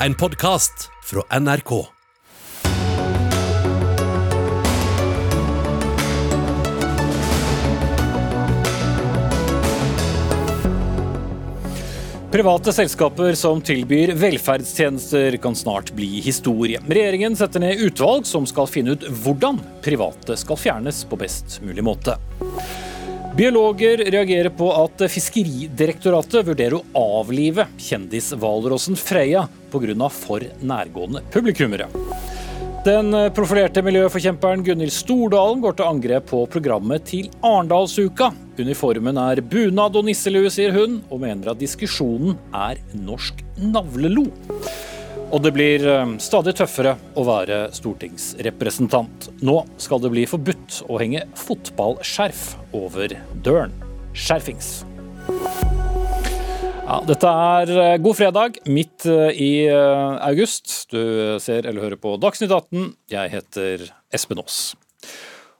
En podkast fra NRK. Private selskaper som tilbyr velferdstjenester kan snart bli historie. Regjeringen setter ned utvalg som skal finne ut hvordan private skal fjernes på best mulig måte. Biologer reagerer på at Fiskeridirektoratet vurderer å avlive kjendishvalrossen Freya pga. for nærgående publikummere. Den profilerte miljøforkjemperen Gunhild Stordalen går til angrep på programmet til Arendalsuka. Uniformen er bunad og nisselue, sier hun, og mener at diskusjonen er norsk navlelo. Og det blir eh, stadig tøffere å være stortingsrepresentant. Nå skal det bli forbudt å henge fotballskjerf over døren. Skjerfings. Ja, dette er eh, god fredag midt eh, i august. Du ser eller hører på Dagsnytt 18. Jeg heter Espen Aas.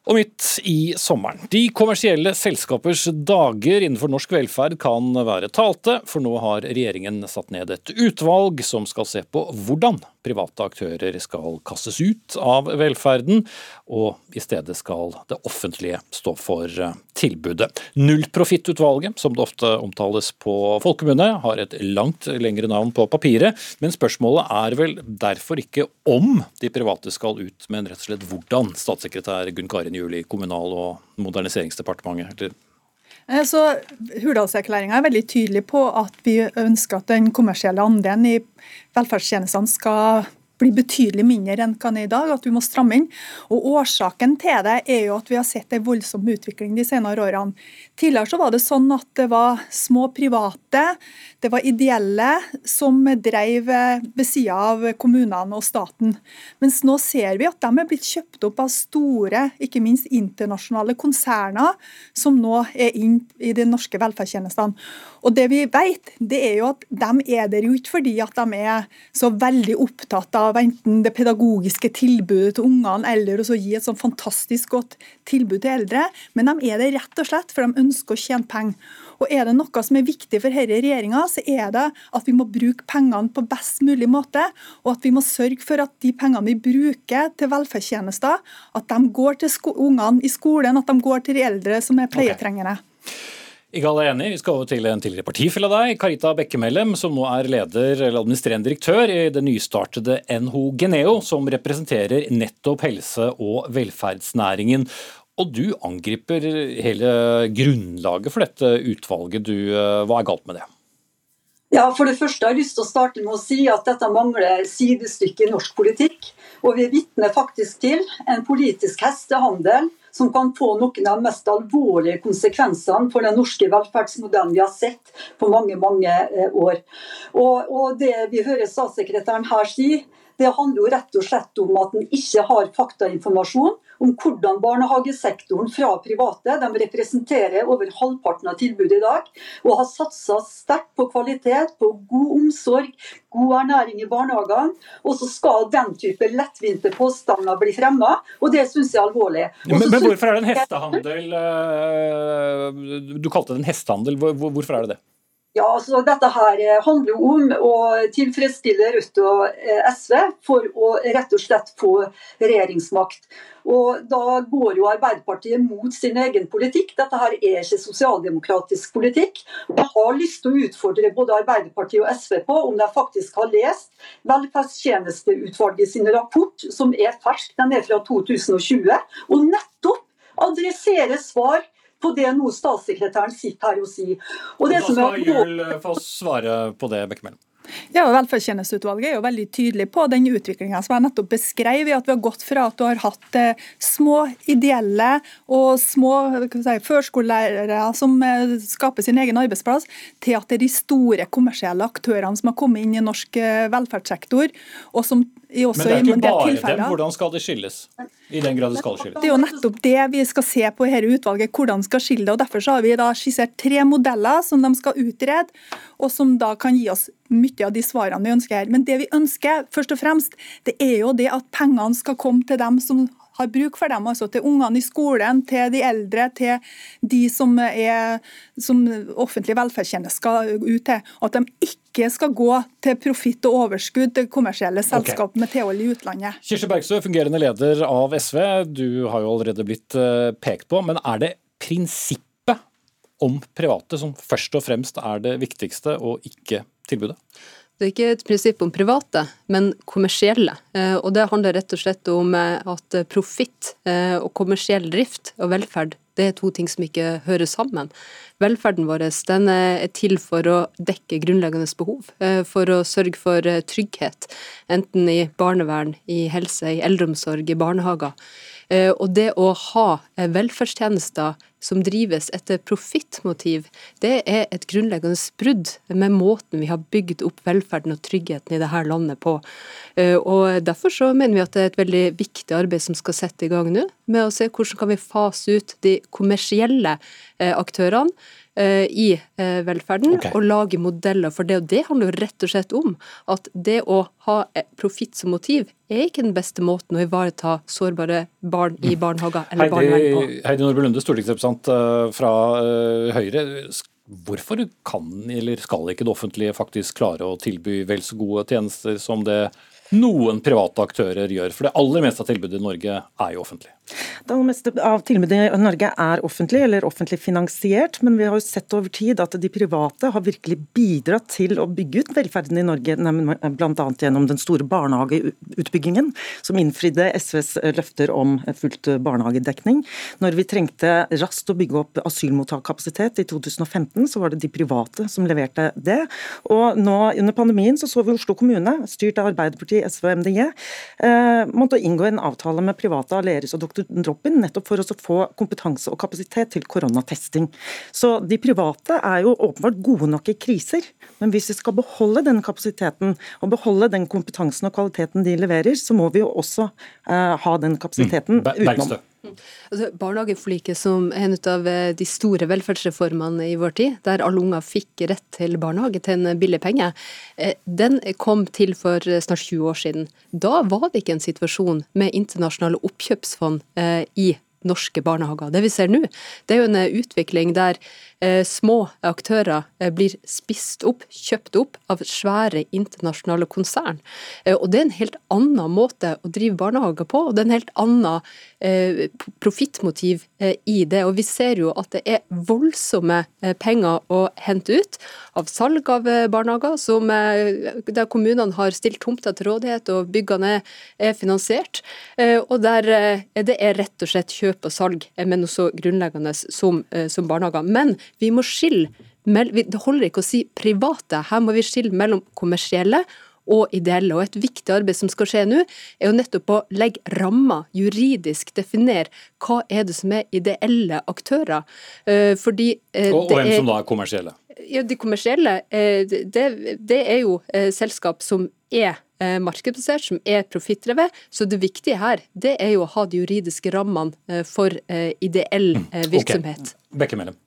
Og midt i sommeren. De kommersielle selskapers dager innenfor norsk velferd kan være talte, for nå har regjeringen satt ned et utvalg som skal se på hvordan private aktører skal kastes ut av velferden, og i stedet skal det offentlige stå for eh, tilbudet. Nullprofittutvalget, som det ofte omtales på folkemunne, har et langt lengre navn på papiret, men spørsmålet er vel derfor ikke om de private skal ut, men rett og slett hvordan, statssekretær Gunn Karin Juli Kommunal- og moderniseringsdepartementet. Eh, så Hurdalserklæringa er veldig tydelig på at vi ønsker at den kommersielle andelen i velferdstjenestene skal bli betydelig mindre enn hva den er i dag, at vi må stramme inn. Og Årsaken til det er jo at vi har sett en voldsom utvikling de senere årene. Tidligere så var det sånn at det var små private, det var ideelle som drev ved sida av kommunene og staten. Mens nå ser vi at de er blitt kjøpt opp av store, ikke minst internasjonale konserner, som nå er inn i de norske velferdstjenestene. Og det vi vet, det er jo at de er der jo ikke fordi at de er så veldig opptatt av enten det pedagogiske tilbudet til ungene eller å gi et sånn fantastisk godt tilbud til eldre, men de er det rett og slett for de ønsker å tjene penger. Og Er det noe som er viktig for denne regjeringa, så er det at vi må bruke pengene på best mulig måte, og at vi må sørge for at de pengene vi bruker til velferdstjenester, at de går til ungene i skolen, at de går til de eldre som er pleietrengende. Okay. Ikke alle er enig. Vi skal over til en tidligere partifelle av deg, Karita Bekkemellem, som nå er leder eller administrerende direktør i det nystartede NHO Geneo, som representerer nettopp helse- og velferdsnæringen. Og du angriper hele grunnlaget for dette utvalget. Du, eh, hva er galt med det? Ja, For det første har jeg lyst til å starte med å si at dette mangler sidestykke i norsk politikk. Og vi er vitne faktisk til en politisk hestehandel som kan få noen av de mest alvorlige konsekvensene for den norske velferdsmodellen vi har sett på mange mange eh, år. Og, og Det vi hører statssekretæren her si, det handler jo rett og slett om at en ikke har faktainformasjon om hvordan barnehagesektoren fra private, de representerer over halvparten av tilbudet i dag, og har satsa sterkt på kvalitet, på god omsorg, god ernæring i barnehagene. Og så skal den type lettvinte påstander bli fremma, og det syns jeg er alvorlig. Men, men, hvorfor er det en hestehandel? Eh, du kalte det en hestehandel, hvorfor er det det? Ja, altså Dette her eh, handler jo om å tilfredsstille Rødt og eh, SV for å rett og slett få regjeringsmakt. Og Da går jo Arbeiderpartiet mot sin egen politikk. Dette her er ikke sosialdemokratisk politikk. Jeg har lyst til å utfordre både Arbeiderpartiet og SV på om de faktisk har lest Velferdstjenesteutvalget sin rapport, som er fersk, den er fra 2020, og nettopp adressere svar på det noe statssekretæren sitter her og sier. Og det da skal Jul få svare på det, Bekkemellom. Ja, og Velferdstjenesteutvalget er jo veldig tydelig på den utviklinga som jeg nettopp beskrev, i at vi har gått fra at du har hatt eh, små ideelle og små si, førskolelærere som eh, skaper sin egen arbeidsplass, til at det er de store kommersielle aktørene som har kommet inn i norsk eh, velferdssektor, og som men det er ikke bare dem. Hvordan skal det skilles? I den grad det skal skilles. Det er jo nettopp det vi skal se på i dette utvalget, hvordan skal skille det. og Derfor har vi da skissert tre modeller som de skal utrede, og som da kan gi oss mye av de svarene vi ønsker her. Men det vi ønsker først og fremst, det er jo det at pengene skal komme til dem som har bruk for dem. altså Til ungene i skolen, til de eldre, til de som, er, som offentlig velferdstjeneste skal ut til. At de ikke skal gå til profitt og overskudd til kommersielle selskap okay. med tilhold i utlandet. Kirsti Bergstø, fungerende leder av SV. Du har jo allerede blitt eh, pekt på. Men er det prinsippet om private som først og fremst er det viktigste, og ikke tilbudet? Det er ikke et prinsipp om private, men kommersielle. Eh, og Det handler rett og slett om eh, at profitt og kommersiell drift og velferd det er to ting som ikke hører sammen. Velferden vår den er til for å dekke grunnleggende behov, for å sørge for trygghet, enten i barnevern, i helse, i eldreomsorg, i barnehager. Eh, og det å ha eh, velferdstjenester som drives etter profittmotiv, det er et grunnleggende brudd med måten vi har bygd opp velferden og tryggheten i dette landet på. Eh, og Derfor så mener vi at det er et veldig viktig arbeid som skal sette i gang nå, med å se hvordan kan vi fase ut de kommersielle aktørene i velferden okay. og lage modeller for det. Og Det handler jo rett og slett om at det å ha profitt som motiv er ikke den beste måten å ivareta sårbare barn i mm. barnehager eller barnevern på. Heidi Nordby Lunde, stortingsrepresentant eh, fra eh, Høyre. Hvorfor kan eller skal ikke det offentlige faktisk klare å tilby vel så gode tjenester som det noen private aktører gjør? For det aller meste av tilbudet i Norge er jo offentlig. Det aller meste av tilbudet i Norge er offentlig eller offentlig finansiert, men vi har jo sett over tid at de private har virkelig bidratt til å bygge ut velferden i Norge, bl.a. gjennom den store barnehageutbyggingen, som innfridde SVs løfter om fullt barnehagedekning. Når vi trengte raskt å bygge opp asylmottakkapasitet i 2015, så var det de private som leverte det. Og nå under pandemien så så vi Oslo kommune, styrt av Arbeiderpartiet, SV og MDG, eh, måtte inngå en avtale med private Aleris og Dr drop nettopp for å få kompetanse og kapasitet til koronatesting. Så de private er jo åpenbart gode nok i kriser, men hvis vi skal beholde den kapasiteten og beholde den kompetansen og kvaliteten de leverer, så må vi jo også uh, ha den kapasiteten mm. utenom. Altså, barnehageforliket som er en av eh, de store velferdsreformene i vår tid, der alle unger fikk rett til barnehage til en billig penge, eh, den kom til for snart 20 år siden. Da var det ikke en situasjon med internasjonale oppkjøpsfond eh, i norske barnehager. Det vi ser nå, det er jo en utvikling der Eh, små aktører eh, blir spist opp, kjøpt opp, av svære internasjonale konsern. Eh, og Det er en helt annen måte å drive barnehager på, og det er en helt annen profittmotiv i det. Og Vi ser jo at det er voldsomme penger å hente ut av salg av barnehager, som, der kommunene har stilt tomter til rådighet og byggene er finansiert, og der det er rett og slett kjøp og salg med noe så grunnleggende som, som barnehager. Men vi må skille Det holder ikke å si private, her må vi skille mellom kommersielle og ideelle. Og Et viktig arbeid som skal skje nå, er jo nettopp å legge rammer, juridisk definere hva er det som er ideelle aktører. Eh, fordi eh, Og, og hvem er, som da er kommersielle? Ja, De kommersielle, eh, det, det er jo selskap som er markedsbasert, som er profittdrevet. Så det viktige her, det er jo å ha de juridiske rammene for ideell mm, virksomhet. Okay. Bekkemellem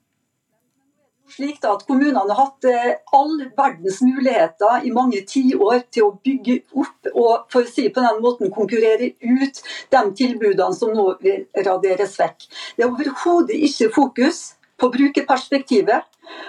slik at Kommunene har hatt eh, all verdens muligheter i mange tiår til å bygge opp og for å si på den måten konkurrere ut de tilbudene som nå vil raderes vekk. Det er overhodet ikke fokus på brukerperspektivet,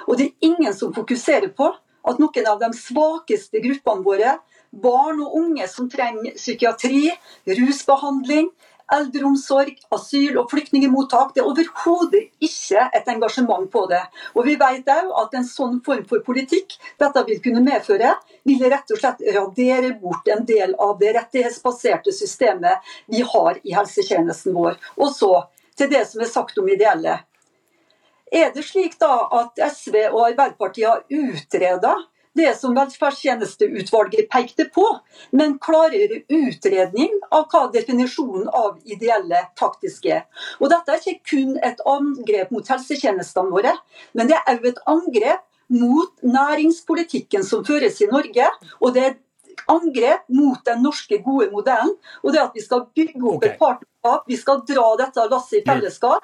og det er ingen som fokuserer på at noen av de svakeste gruppene våre, barn og unge som trenger psykiatri, rusbehandling, eldreomsorg, asyl- og flyktningmottak. Det er overhodet ikke et engasjement på det. Og Vi vet òg at en sånn form for politikk dette vil kunne medføre, vil rett og slett radere bort en del av det rettighetsbaserte systemet vi har i helsetjenesten vår. Og så til det som er sagt om ideelle. Er det slik da at SV og Arbeiderpartiet har utreda det som velferdstjenesteutvalget pekte på, men klarere utredning av hva definisjonen av ideelle faktisk er. Og Dette er ikke kun et angrep mot helsetjenestene våre, men det er òg et angrep mot næringspolitikken som føres i Norge. og det er et angrep mot den norske gode modellen. Og det at vi skal bygge opp okay. et partnerskap, vi skal dra dette lasset i fellesskap.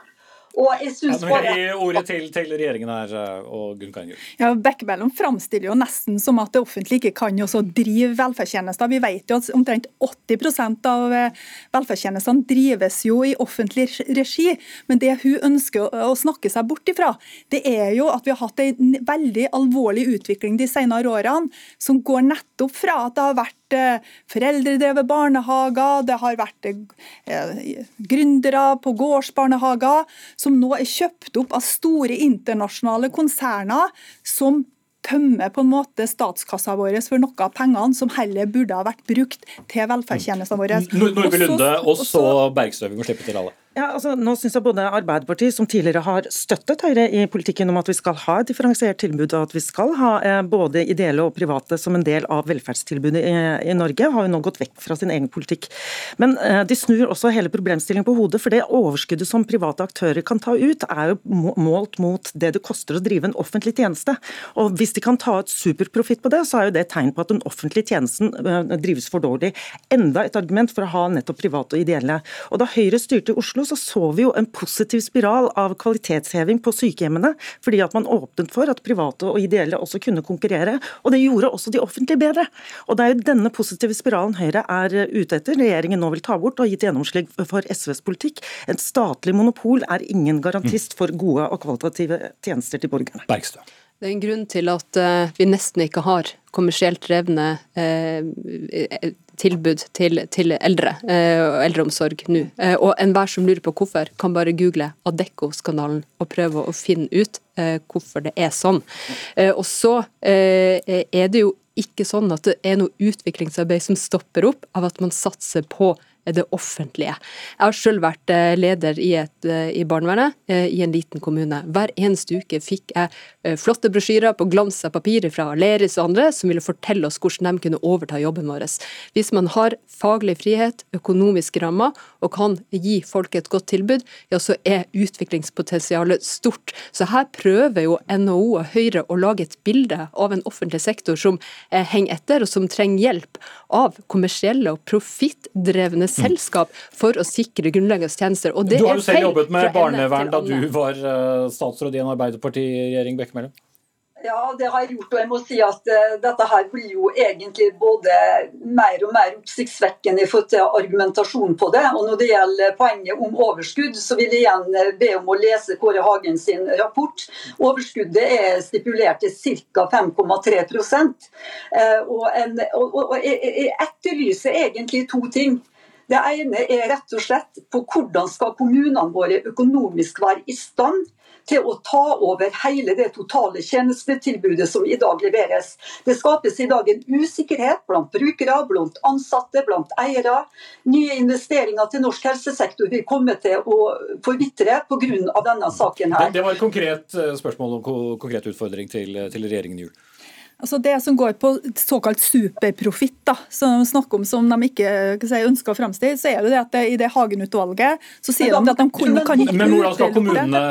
Og jeg synes ja, bare... Gi ordet til, til, regjeringen her eh, og Gunn Karin Ja, Bekkemellom framstiller jo nesten som at det offentlige ikke kan også drive velferdstjenester. Vi vet jo at omtrent 80% av eh, velferdstjenestene drives jo i offentlig regi. Men det hun ønsker å snakke seg bort ifra, det er jo at vi har hatt en veldig alvorlig utvikling de senere årene, som går nettopp fra at det har vært vært foreldredrevet barnehager, det har vært eh, gründere på gårdsbarnehager, som nå er kjøpt opp av store internasjonale konserner som tømmer på en måte statskassa vår for noe av pengene som heller burde ha vært brukt til velferdstjenestene våre. Nordby Lunde og så bergstøving Vi må slippe til alle. Ja, altså, nå synes jeg både Arbeiderpartiet, som tidligere har støttet Høyre i politikken om at vi skal ha et differensiert tilbud, og at vi skal ha eh, både ideelle og private som en del av velferdstilbudet i, i, Norge, har jo nå gått vekk fra sin egen politikk. Men eh, de snur også hele problemstillingen på hodet, for det overskuddet som private aktører kan ta ut, er jo målt mot det det koster å drive en offentlig tjeneste. Og Hvis de kan ta ut superprofitt på det, så er jo det et tegn på at den offentlige tjenesten eh, drives for dårlig. Enda et argument for å ha nettopp private og ideelle. Og Da Høyre styrte i Oslo, så så vi jo en positiv spiral av kvalitetsheving på sykehjemmene, fordi at man åpnet for at private og ideelle også kunne konkurrere. Og det gjorde også de offentlige bedre. Og det er jo denne positive spiralen Høyre er ute etter. Regjeringen nå vil ta bort og har gitt gjennomslag for SVs politikk. Et statlig monopol er ingen garantist for gode og kvalitative tjenester til borgerne. Bergstø. Det er en grunn til at uh, vi nesten ikke har kommersielt drevne uh, tilbud til, til eldre og eldreomsorg nå. og enhver som lurer på hvorfor, kan bare google Adecco-skandalen og prøve å finne ut hvorfor det er sånn. og så er det jo ikke sånn at det er noe utviklingsarbeid som stopper opp av at man satser på det offentlige. Jeg har selv vært eh, leder i, et, eh, i barnevernet eh, i en liten kommune. Hver eneste uke fikk jeg flotte brosjyrer på glans av papir fra Aleris og andre som ville fortelle oss hvordan de kunne overta jobben vår. Hvis man har faglig frihet, økonomiske rammer og kan gi folk et godt tilbud, ja, så er utviklingspotensialet stort. Så her prøver jo NHO og Høyre å lage et bilde av en offentlig sektor som henger etter, og som trenger hjelp av kommersielle og profittdrevne selskap for å sikre grunnleggende tjenester. Og det du har jo selv jobbet med barnevern da du var eh, statsråd i en Arbeiderparti-regjering, Bekkemellem? Ja, det har jeg gjort. Og jeg må si at uh, dette her blir jo egentlig både mer og mer oppsiktsvekkende i forhold til argumentasjon på det. Og når det gjelder poenget om overskudd, så vil jeg igjen eh, be om å lese Kåre Hagen sin rapport. Overskuddet er stipulert til ca. 5,3 uh, og, en, og, og, og jeg etterlyser egentlig to ting. Det ene er rett og slett på hvordan skal kommunene våre økonomisk være i stand til å ta over hele det totale tjenestetilbudet som i dag leveres. Det skapes i dag en usikkerhet blant brukere, blant ansatte, blant eiere. Nye investeringer til norsk helsesektor vil komme til å forvitre pga. denne saken her. Det var et konkret eh, spørsmål og konkret utfordring til, til regjeringen i jul. Altså Det som går på såkalt superprofitt, som de snakker om som de ikke, si, ønsker å framstille, så er det det at det, i det Hagen-utvalget så sier de at de kunne, kan ikke Men hvordan skal kommunene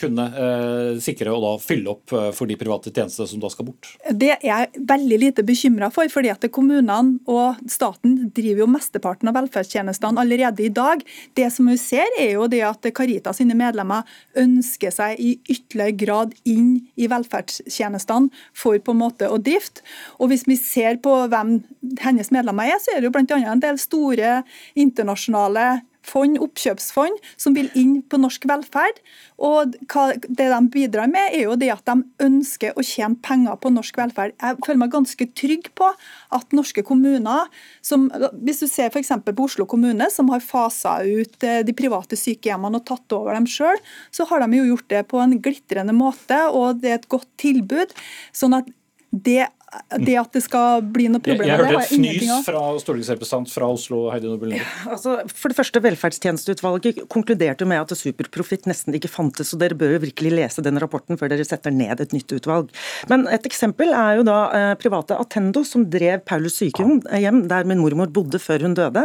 kunne eh, sikre og da fylle opp eh, for de private tjenestene som da skal bort? Det er jeg veldig lite bekymra for, fordi at kommunene og staten driver jo mesteparten av velferdstjenestene allerede i dag. Det som vi ser er jo det at Caritas sine medlemmer ønsker seg i ytterligere grad inn i velferdstjenestene for på måte å drifte. Og hvis vi ser på hvem hennes medlemmer er, så er det jo bl.a. en del store internasjonale fond, oppkjøpsfond, som vil inn på norsk velferd. Og Det de bidrar med, er jo det at de ønsker å tjene penger på norsk velferd. Jeg føler meg ganske trygg på at norske kommuner, som, hvis du ser f.eks. på Oslo kommune, som har fasa ut eh, de private sykehjemmene og tatt over dem sjøl, så har de jo gjort det på en glitrende måte, og det er et godt tilbud. sånn at det, det, at det skal bli noe problem Jeg, jeg hørte et fnys fra stortingsrepresentant fra Oslo, Heidi Nobel ja, altså, For det første, Velferdstjenesteutvalget konkluderte med at superprofitt nesten ikke fantes, så dere bør jo virkelig lese den rapporten før dere setter ned et nytt utvalg. Men et eksempel er jo da eh, private Attendo, som drev Paulus sykehjem, der min mormor bodde før hun døde,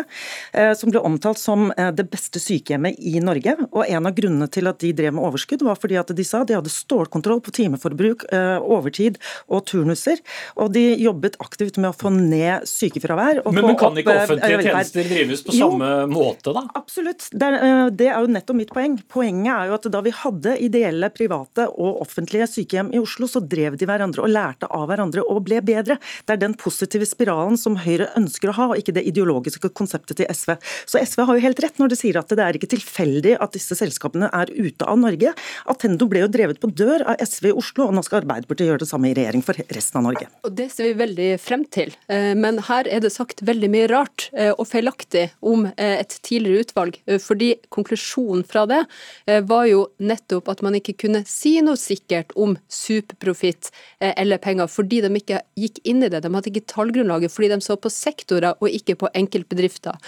eh, som ble omtalt som eh, det beste sykehjemmet i Norge. Og en av grunnene til at de drev med overskudd, var fordi at de sa de hadde stålkontroll på timeforbruk, eh, overtid og turnuser Og de jobbet aktivt med å få ned sykefravær. men, men kan ikke offentlige tjenester drives på jo, samme måte, da? Absolutt. Det er, det er jo nettopp mitt poeng. Poenget er jo at da vi hadde ideelle, private og offentlige sykehjem i Oslo, så drev de hverandre og lærte av hverandre og ble bedre. Det er den positive spiralen som Høyre ønsker å ha, og ikke det ideologiske konseptet til SV. Så SV har jo helt rett når de sier at det er ikke tilfeldig at disse selskapene er ute av Norge. Attendo ble jo drevet på dør av SV i Oslo, og nå skal Arbeiderpartiet gjøre det samme i regjering for resten av Norge. Og Det ser vi veldig frem til. Eh, men her er det sagt veldig mye rart eh, og feilaktig om eh, et tidligere utvalg. Fordi konklusjonen fra det var jo nettopp at man ikke kunne si noe sikkert om superprofitt eller penger, fordi de ikke gikk inn i det. De hadde ikke tallgrunnlaget fordi de så på sektorer og ikke på enkeltbedrifter.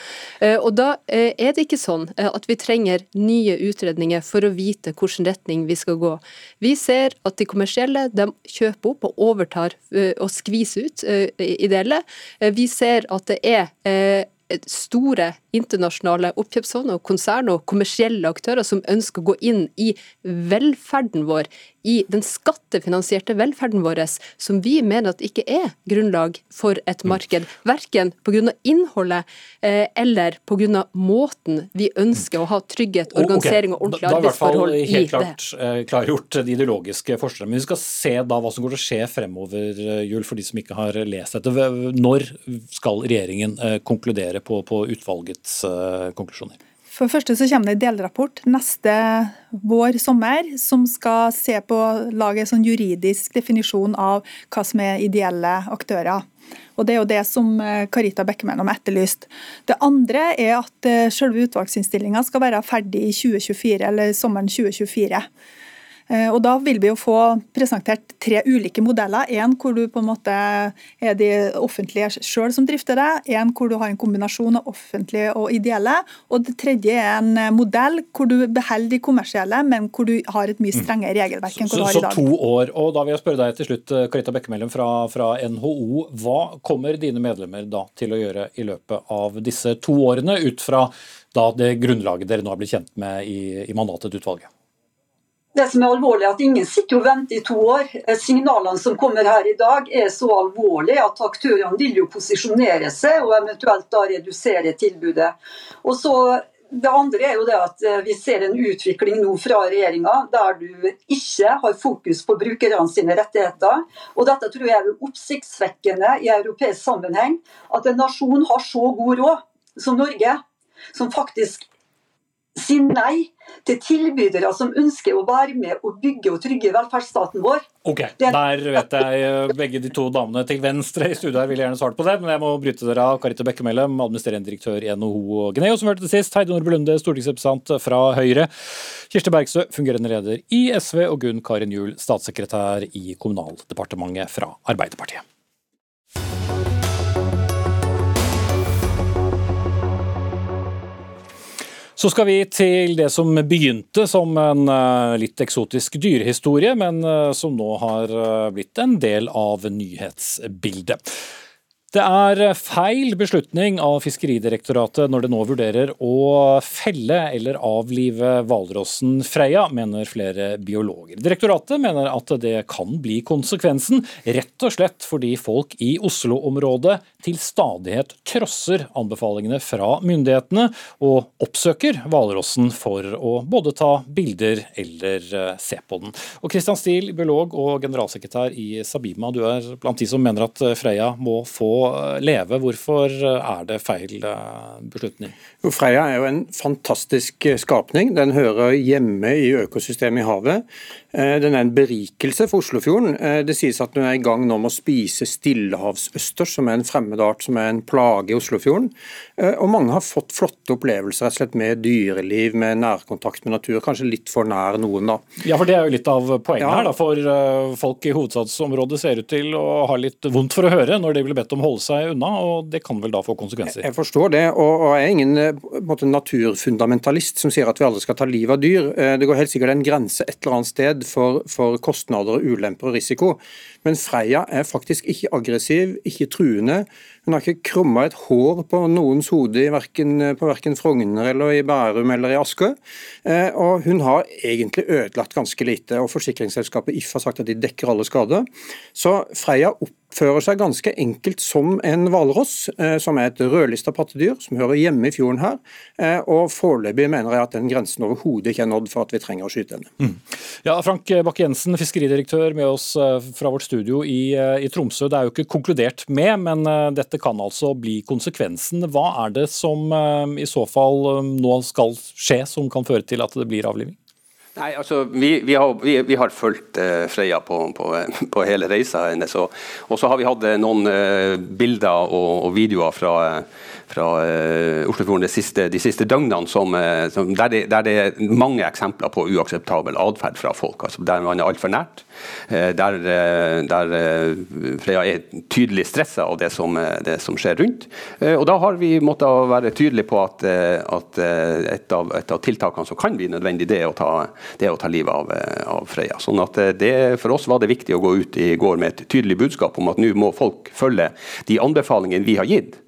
Og da er det ikke sånn at vi trenger nye utredninger for å vite hvilken retning vi skal gå. Vi ser at de kommersielle de kjøper opp og overtar eh, og skvise ut eh, ideelle. Eh, vi ser at det er store internasjonale oppkjøpsfond og konsern og kommersielle aktører som ønsker å gå inn i velferden vår, i den skattefinansierte velferden vår, som vi mener at ikke er grunnlag for et mm. marked. Verken pga. innholdet eh, eller pga. måten vi ønsker å ha trygghet, organisering og ordentlige arbeidsforhold i det. Da er i hvert fall helt klart eh, klargjort de ideologiske forskjellene. Men vi skal se da hva som går til å skje fremover, eh, Jul, for de som ikke har lest dette. Når skal regjeringen konkludere på, på utvalget uh, konklusjoner? For det første så kommer det en delrapport neste vår-sommer som skal se på lage en sånn juridisk definisjon av hva som er ideelle aktører. Og Det er jo det som eh, Karita Bekkemellom har etterlyst. Det andre er at eh, selve utvalgsinnstillinga skal være ferdig i 2024, eller sommeren 2024. Eh, og Da vil vi jo få presentert tre ulike modeller. En hvor du på en måte er de offentlige selv som drifter det. En hvor du har en kombinasjon av offentlige og ideelle. Og det tredje er en modell hvor du beholder de kommersielle, men hvor du har et mye mm. strengere regelverk enn hva du har i dag. Så to år. og Da vil jeg spørre deg til slutt, Karita Bekkemellem fra, fra NHO. Hva kommer dine medlemmer da til å gjøre i løpet av disse to årene, ut fra da det grunnlaget dere nå har blitt kjent med i, i mandatet til utvalget? Det som er alvorlig, er at ingen sitter og venter i to år. Signalene som kommer her i dag er så alvorlige at aktørene vil jo posisjonere seg og eventuelt da redusere tilbudet. Og så det andre er jo det at eh, Vi ser en utvikling nå fra regjeringa der du ikke har fokus på brukerne sine rettigheter. og Dette tror jeg er oppsiktsvekkende i europeisk sammenheng. At en nasjon har så god råd som Norge, som faktisk si nei til tilbydere som ønsker å være med og bygge og trygge velferdsstaten vår. Ok, Der vet jeg eh, begge de to damene til venstre i studio her vil gjerne svart på det, men jeg må bryte dere av. Karite Bekkemellem, administrerende direktør i NHO Gneo, som hørte til sist. Heidi Nordby Lunde, stortingsrepresentant fra Høyre. Kirsti Bergstø, fungerende leder i SV, og Gunn Karin Juel, statssekretær i Kommunaldepartementet fra Arbeiderpartiet. Så skal vi til det som begynte som en eh, litt eksotisk dyrehistorie, men eh, som nå har eh, blitt en del av nyhetsbildet. Det er feil beslutning av Fiskeridirektoratet når det nå vurderer å felle eller avlive hvalrossen Freia, mener flere biologer. Direktoratet mener at det kan bli konsekvensen, rett og slett fordi folk i Oslo-området til stadighet trosser anbefalingene fra myndighetene og oppsøker hvalrossen for å både ta bilder eller eh, se på den. Og Christian Steele, biolog og generalsekretær i Sabima, du er blant de som mener at Freia må få leve. Hvorfor eh, er det feil beslutning? Jo, Freia er jo en fantastisk skapning. Den hører hjemme i økosystemet i havet. Den er en berikelse for Oslofjorden. Det sies at den er i gang nå med å spise stillehavsøsters, som er en fremmed fremmedart som er en plage i Oslofjorden. Eh, og mange har fått flotte opplevelser rett og slett med dyreliv, med nærkontakt med natur. Kanskje litt for nær noen, da. Ja, for det er jo litt av poenget ja. her. da, For folk i hovedstadsområdet ser ut til å ha litt vondt for å høre når de blir bedt om å holde seg unna, og det kan vel da få konsekvenser? Jeg forstår det, og, jeg er ingen eh, måte, naturfundamentalist som sier at vi aldri skal ta livet av dyr. Det går helt sikkert en grense et eller annet sted for, for kostnader, ulemper og risiko. Men Freia er faktisk ikke aggressiv, ikke truende. Hun har ikke krumma et hår på noens hode på verken Frogner eller i Bærum eller i Askøy. Eh, og hun har egentlig ødelagt ganske lite. og Forsikringsselskapet If har sagt at de dekker alle skader. Så Freia opp oppfører seg ganske enkelt som en hvalross, eh, som er et rødlista pattedyr som hører hjemme i fjorden her. Eh, og Foreløpig mener jeg at den grensen overhodet ikke er nådd for at vi trenger å skyte henne. Mm. Ja, Frank Bakke-Jensen, fiskeridirektør med oss eh, fra vårt studio i, i, Tromsø. Det er jo ikke konkludert med, men dette kan altså bli konsekvensen. Hva er det som i så fall nå skal skje som kan føre til at det blir avliving? Nei, altså, Vi, vi, har, vi, vi har, fulgt uh, Freya på, på, på, hele reisa hennes. Og, så har vi hatt uh, noen uh, bilder og, og videoer fra uh, fra uh, Oslofjorden de siste, de siste døgnene som, uh, som der, det, der, det, er mange eksempler på uakseptabel atferd fra folk. Altså der man er altfor nært. Uh, der, der Freya er tydelig stressa av det som, det som, skjer rundt. og Da har vi måttet være tydelige på at, at et, av, et, av, tiltakene som kan bli nødvendig, det er å ta, det er å ta livet av, av Freya. Sånn at det, For oss var det viktig å gå ut i går med et tydelig budskap om at nå må folk følge de anbefalingene vi har gitt.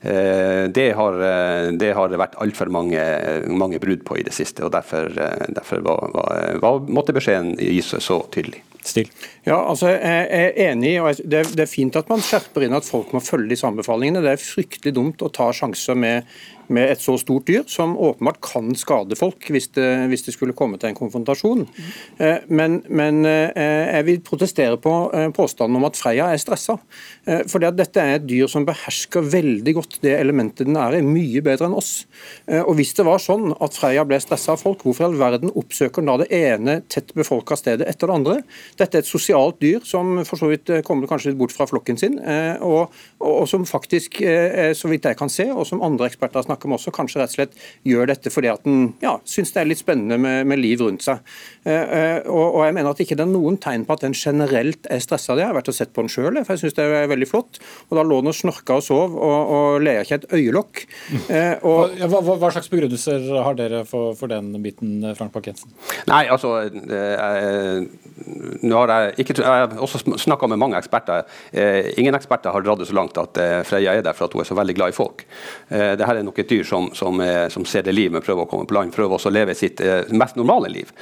Eh, det har, eh, det har vært altfor mange, mange brudd på i det siste. og Derfor, eh, derfor var, var, var, måtte beskjeden gis så tydelig. Stil. Ja, altså Jeg er enig. og det er, det er fint at man skjerper inn at folk må følge disse anbefalingene. Det er fryktelig dumt å ta sjanser med med et så stort dyr, som åpenbart kan skade folk hvis det, hvis det skulle komme til en konfrontasjon. Eh, men, men, eh, jeg vil protestere på eh, påstanden om at Freya er stressa. For dette er et dyr som behersker veldig godt det elementet den er i, mye bedre enn oss. Og Hvis det var sånn at Freya ble stressa av folk, hvorfor i all verden oppsøker den da det ene tett befolka stedet etter det andre? Dette er et sosialt dyr som for så vidt kommer kanskje litt bort fra flokken sin, og, og, som faktisk, så vidt jeg kan se, og som andre eksperter har snakket snakker om også, kanskje rett og slett gjør dette fordi at den ja, syns det er litt spennende med, med liv rundt seg. Eh, eh, og, jeg mener at ikke det er noen tegn på at den generelt er stressa. Jeg har vært og sett på den sjøl, for jeg syns det er veldig flott. Og Da lå den og snorka og sov og, og ler ikke et øyelokk. Eh, og, hva, hva, hva, slags begrunnelser har dere for, for den biten, Frank Bakke-Jensen? Nei, altså, jeg, nå har jeg, ikke, jeg har også snakka med mange eksperter. ingen eksperter har dratt det så langt at Freya er der for at hun er så veldig glad i folk. Eh, Dette er nok et dyr som, som, som ser det liv, men prøver å komme på land. Prøver også å leve sitt mest normale liv.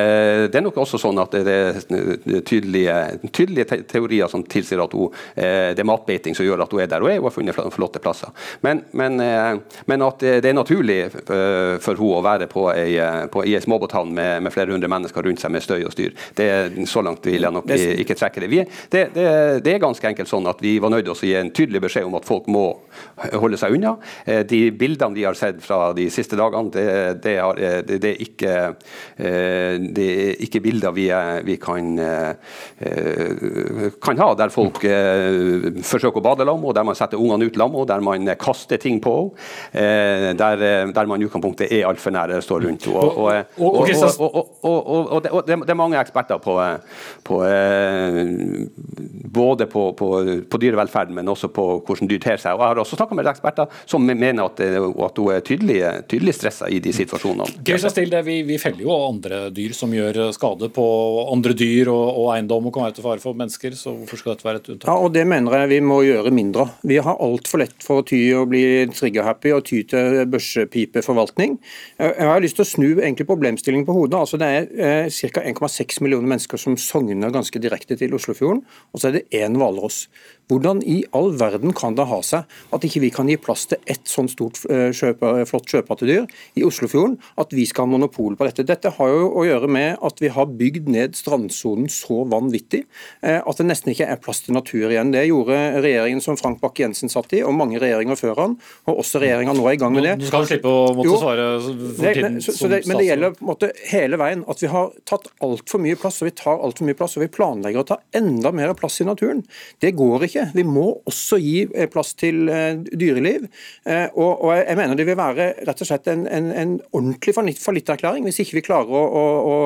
Eh, det er nok også sånn at det er tydelige, tydelige teorier som tilsier at hun, eh, det er matbeiting som gjør at hun er der hun er, og har funnet flotte plasser. Men, men, men at det er naturlig for hun å være på ei, på, i ei småbåthavn med, med, flere hundre mennesker rundt seg med støy og styr, det, så langt vil jeg nok ikke trekke det. Vi, det, det, det er ganske enkelt sånn at vi var nødt til å gi en tydelig beskjed om at folk må holde seg unna. De bildene vi har sett fra de siste dagene, det, det, har, det, er, ikke, eh, det er ikke bilder vi, vi kan, eh, kan, ha der folk eh, forsøker å bade lam, der man setter ungene ut lam, der man kaster ting på der, der man i utgangspunktet er altfor nære står rundt. Og, og, og, og, det, er mange eksperter på, på både på, på, på dyrevelferd, men også på hvordan dyr ter seg. Og Jeg har også snakka med eksperter som mener at og at hun er tydelig, tydelig stressa i de situasjonene. Det, vi, vi, feller jo andre dyr som gjør skade på andre dyr og, og eiendom og kan være til fare for mennesker, så hvorfor skal dette være et unntak? Ja, og Det mener jeg vi må gjøre mindre. Vi har altfor lett for å ty og bli trigger-happy og ty til børsepipeforvaltning. Jeg har lyst til å snu problemstillingen på hodet. Altså Det er eh, ca. 1,6 millioner mennesker som sogner ganske direkte til Oslofjorden, og så er det én hvalross. Hvordan i all verden kan det ha seg at ikke vi kan gi plass til ett sånn stort eh, kjøpe, flott sjøpattedyr i Oslofjorden, at vi skal ha monopol på dette? Dette har jo å gjøre med at vi har bygd ned strandsonen så vanvittig eh, at det nesten ikke er plass til natur igjen. Det gjorde regjeringen som Frank Bakke-Jensen satt i, og mange regjeringer før han, og også regjeringa nå er i gang med det. Du skal slippe å måtte jo, svare for tiden det, det, Men det gjelder på en måte hele veien at vi har tatt altfor mye plass, og vi tar altfor mye plass, og vi planlegger å ta enda mer plass i naturen. Det går ikke ikke. Vi må også gi eh, plass til eh, dyreliv. Eh, og, og jeg mener det vil være rett og slett en, en, en ordentlig fallitterklæring hvis ikke vi klarer å, å, å,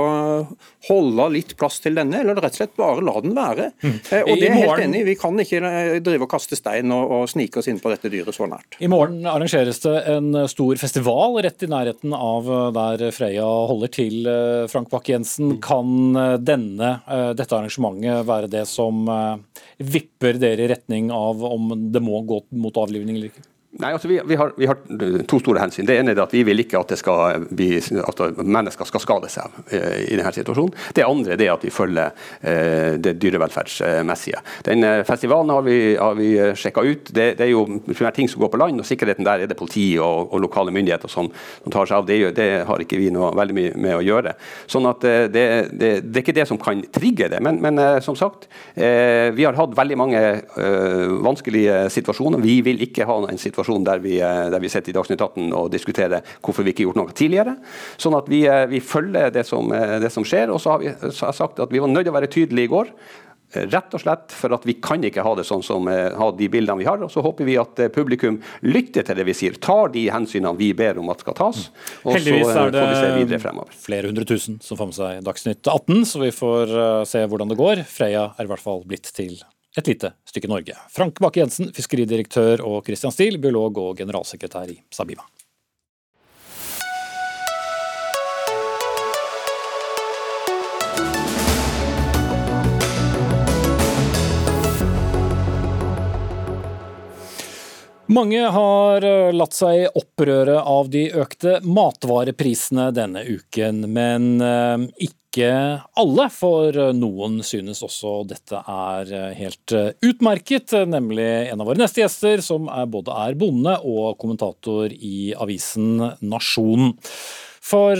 holde litt plass til denne, eller rett og slett bare la den være. Mm. Og det er helt enig. Vi kan ikke drive og kaste stein og, og snike oss inn på dette dyret så nært. I morgen arrangeres det en stor festival rett i nærheten av der Freya holder til. Frank Bakke-Jensen, kan denne, dette arrangementet være det som vipper dere retning av om det må gå mot avlivning eller ikke? Nei, altså vi, vi, har, vi, har, to store hensyn. Det ene er at vi vil ikke at, bli, at mennesker skal skade seg eh, i denne situasjonen. Det andre er at vi følger eh, det dyrevelferdsmessige. Den eh, festivalen har vi, har vi eh, sjekka ut. Det, det, er jo primært ting som går på land, og sikkerheten der er det politi og, og lokale myndigheter som, som, tar seg av. Det, det, har ikke vi noe veldig mye med å gjøre. Sånn at det, det, er ikke det som kan trigge det. Men, men som sagt, eh, vi har hatt veldig mange eh, vanskelige situasjoner. Vi vil ikke ha en situasjon situasjon der vi, eh, der vi sitter i Dagsnytt 18 og diskuterer hvorfor vi ikke har gjort noe tidligere. Sånn at vi, eh, vi følger det som, eh, det som, skjer. Og så har, vi, så har sagt at vi var nødt til å være tydelige i går. Rett og slett for at vi kan ikke ha det sånn som ha de bildene vi har. og Så håper vi at publikum lytter til det vi sier, tar de hensynene vi ber om at skal tas. Og Heldigvis så får vi se videre fremover. flere hundre tusen som får med seg Dagsnytt 18, så vi får se hvordan det går. Freya er i hvert fall blitt til et lite stykke Norge. Frank Bakke-Jensen, fiskeridirektør, og Christian Steele, biolog og generalsekretær i Sabima. Mange har eh, latt seg opprøre av de økte matvareprisene denne uken, men eh, ikke alle. For noen synes også dette er eh, helt utmerket, nemlig en av våre neste gjester, som er både er bonde og kommentator i avisen Nasjonen. For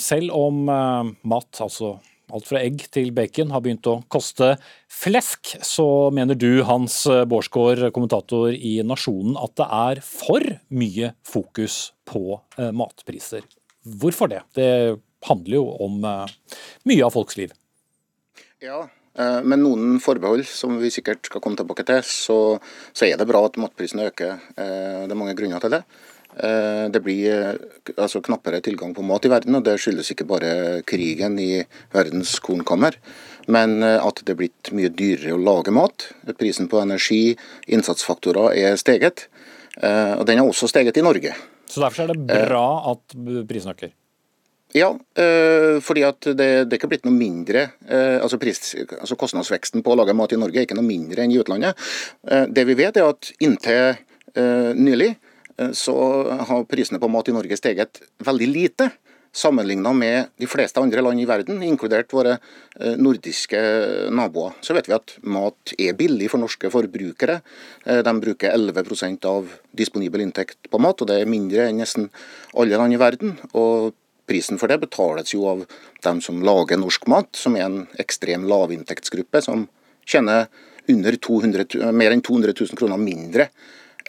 selv om mat, altså alt fra egg til bacon, har begynt å koste flesk, så mener du, Hans Bårdsgaard, kommentator i Nasjonen, at det er for mye fokus på eh, matpriser. Hvorfor det? Det handler jo om eh, mye av folks liv. Ja, eh, med noen forbehold, som vi sikkert skal komme tilbake til, så, så er det bra at matprisene øker. Det er mange grunner til det. Eh, det blir eh, altså, knappere tilgang på mat i verden, og det skyldes ikke bare krigen i verdens kornkammer, men eh, at det er blitt mye dyrere å lage mat. Prisen på energi, innsatsfaktorer er steget, og den har også steget i Norge. Så derfor er det bra at prisen øker? Ja, fordi at det, det er ikke blitt noe mindre. altså, pris, altså Kostnadsveksten på å lage mat i Norge er ikke noe mindre enn i utlandet. Det vi vet er at inntil nylig Eh, så har prisene på mat i Norge steget veldig lite. Sammenligna med de fleste andre land i verden, inkludert våre eh, nordiske naboer. Så vet vi at mat er billig for norske forbrukere. Eh, de bruker 11% av disponibel inntekt på mat, og det er mindre enn nesten alle land i verden. Og Prisen for det betales jo av dem som lager norsk mat, som er en ekstrem lavinntektsgruppe, som tjener 200, mer enn 200 000 kroner mindre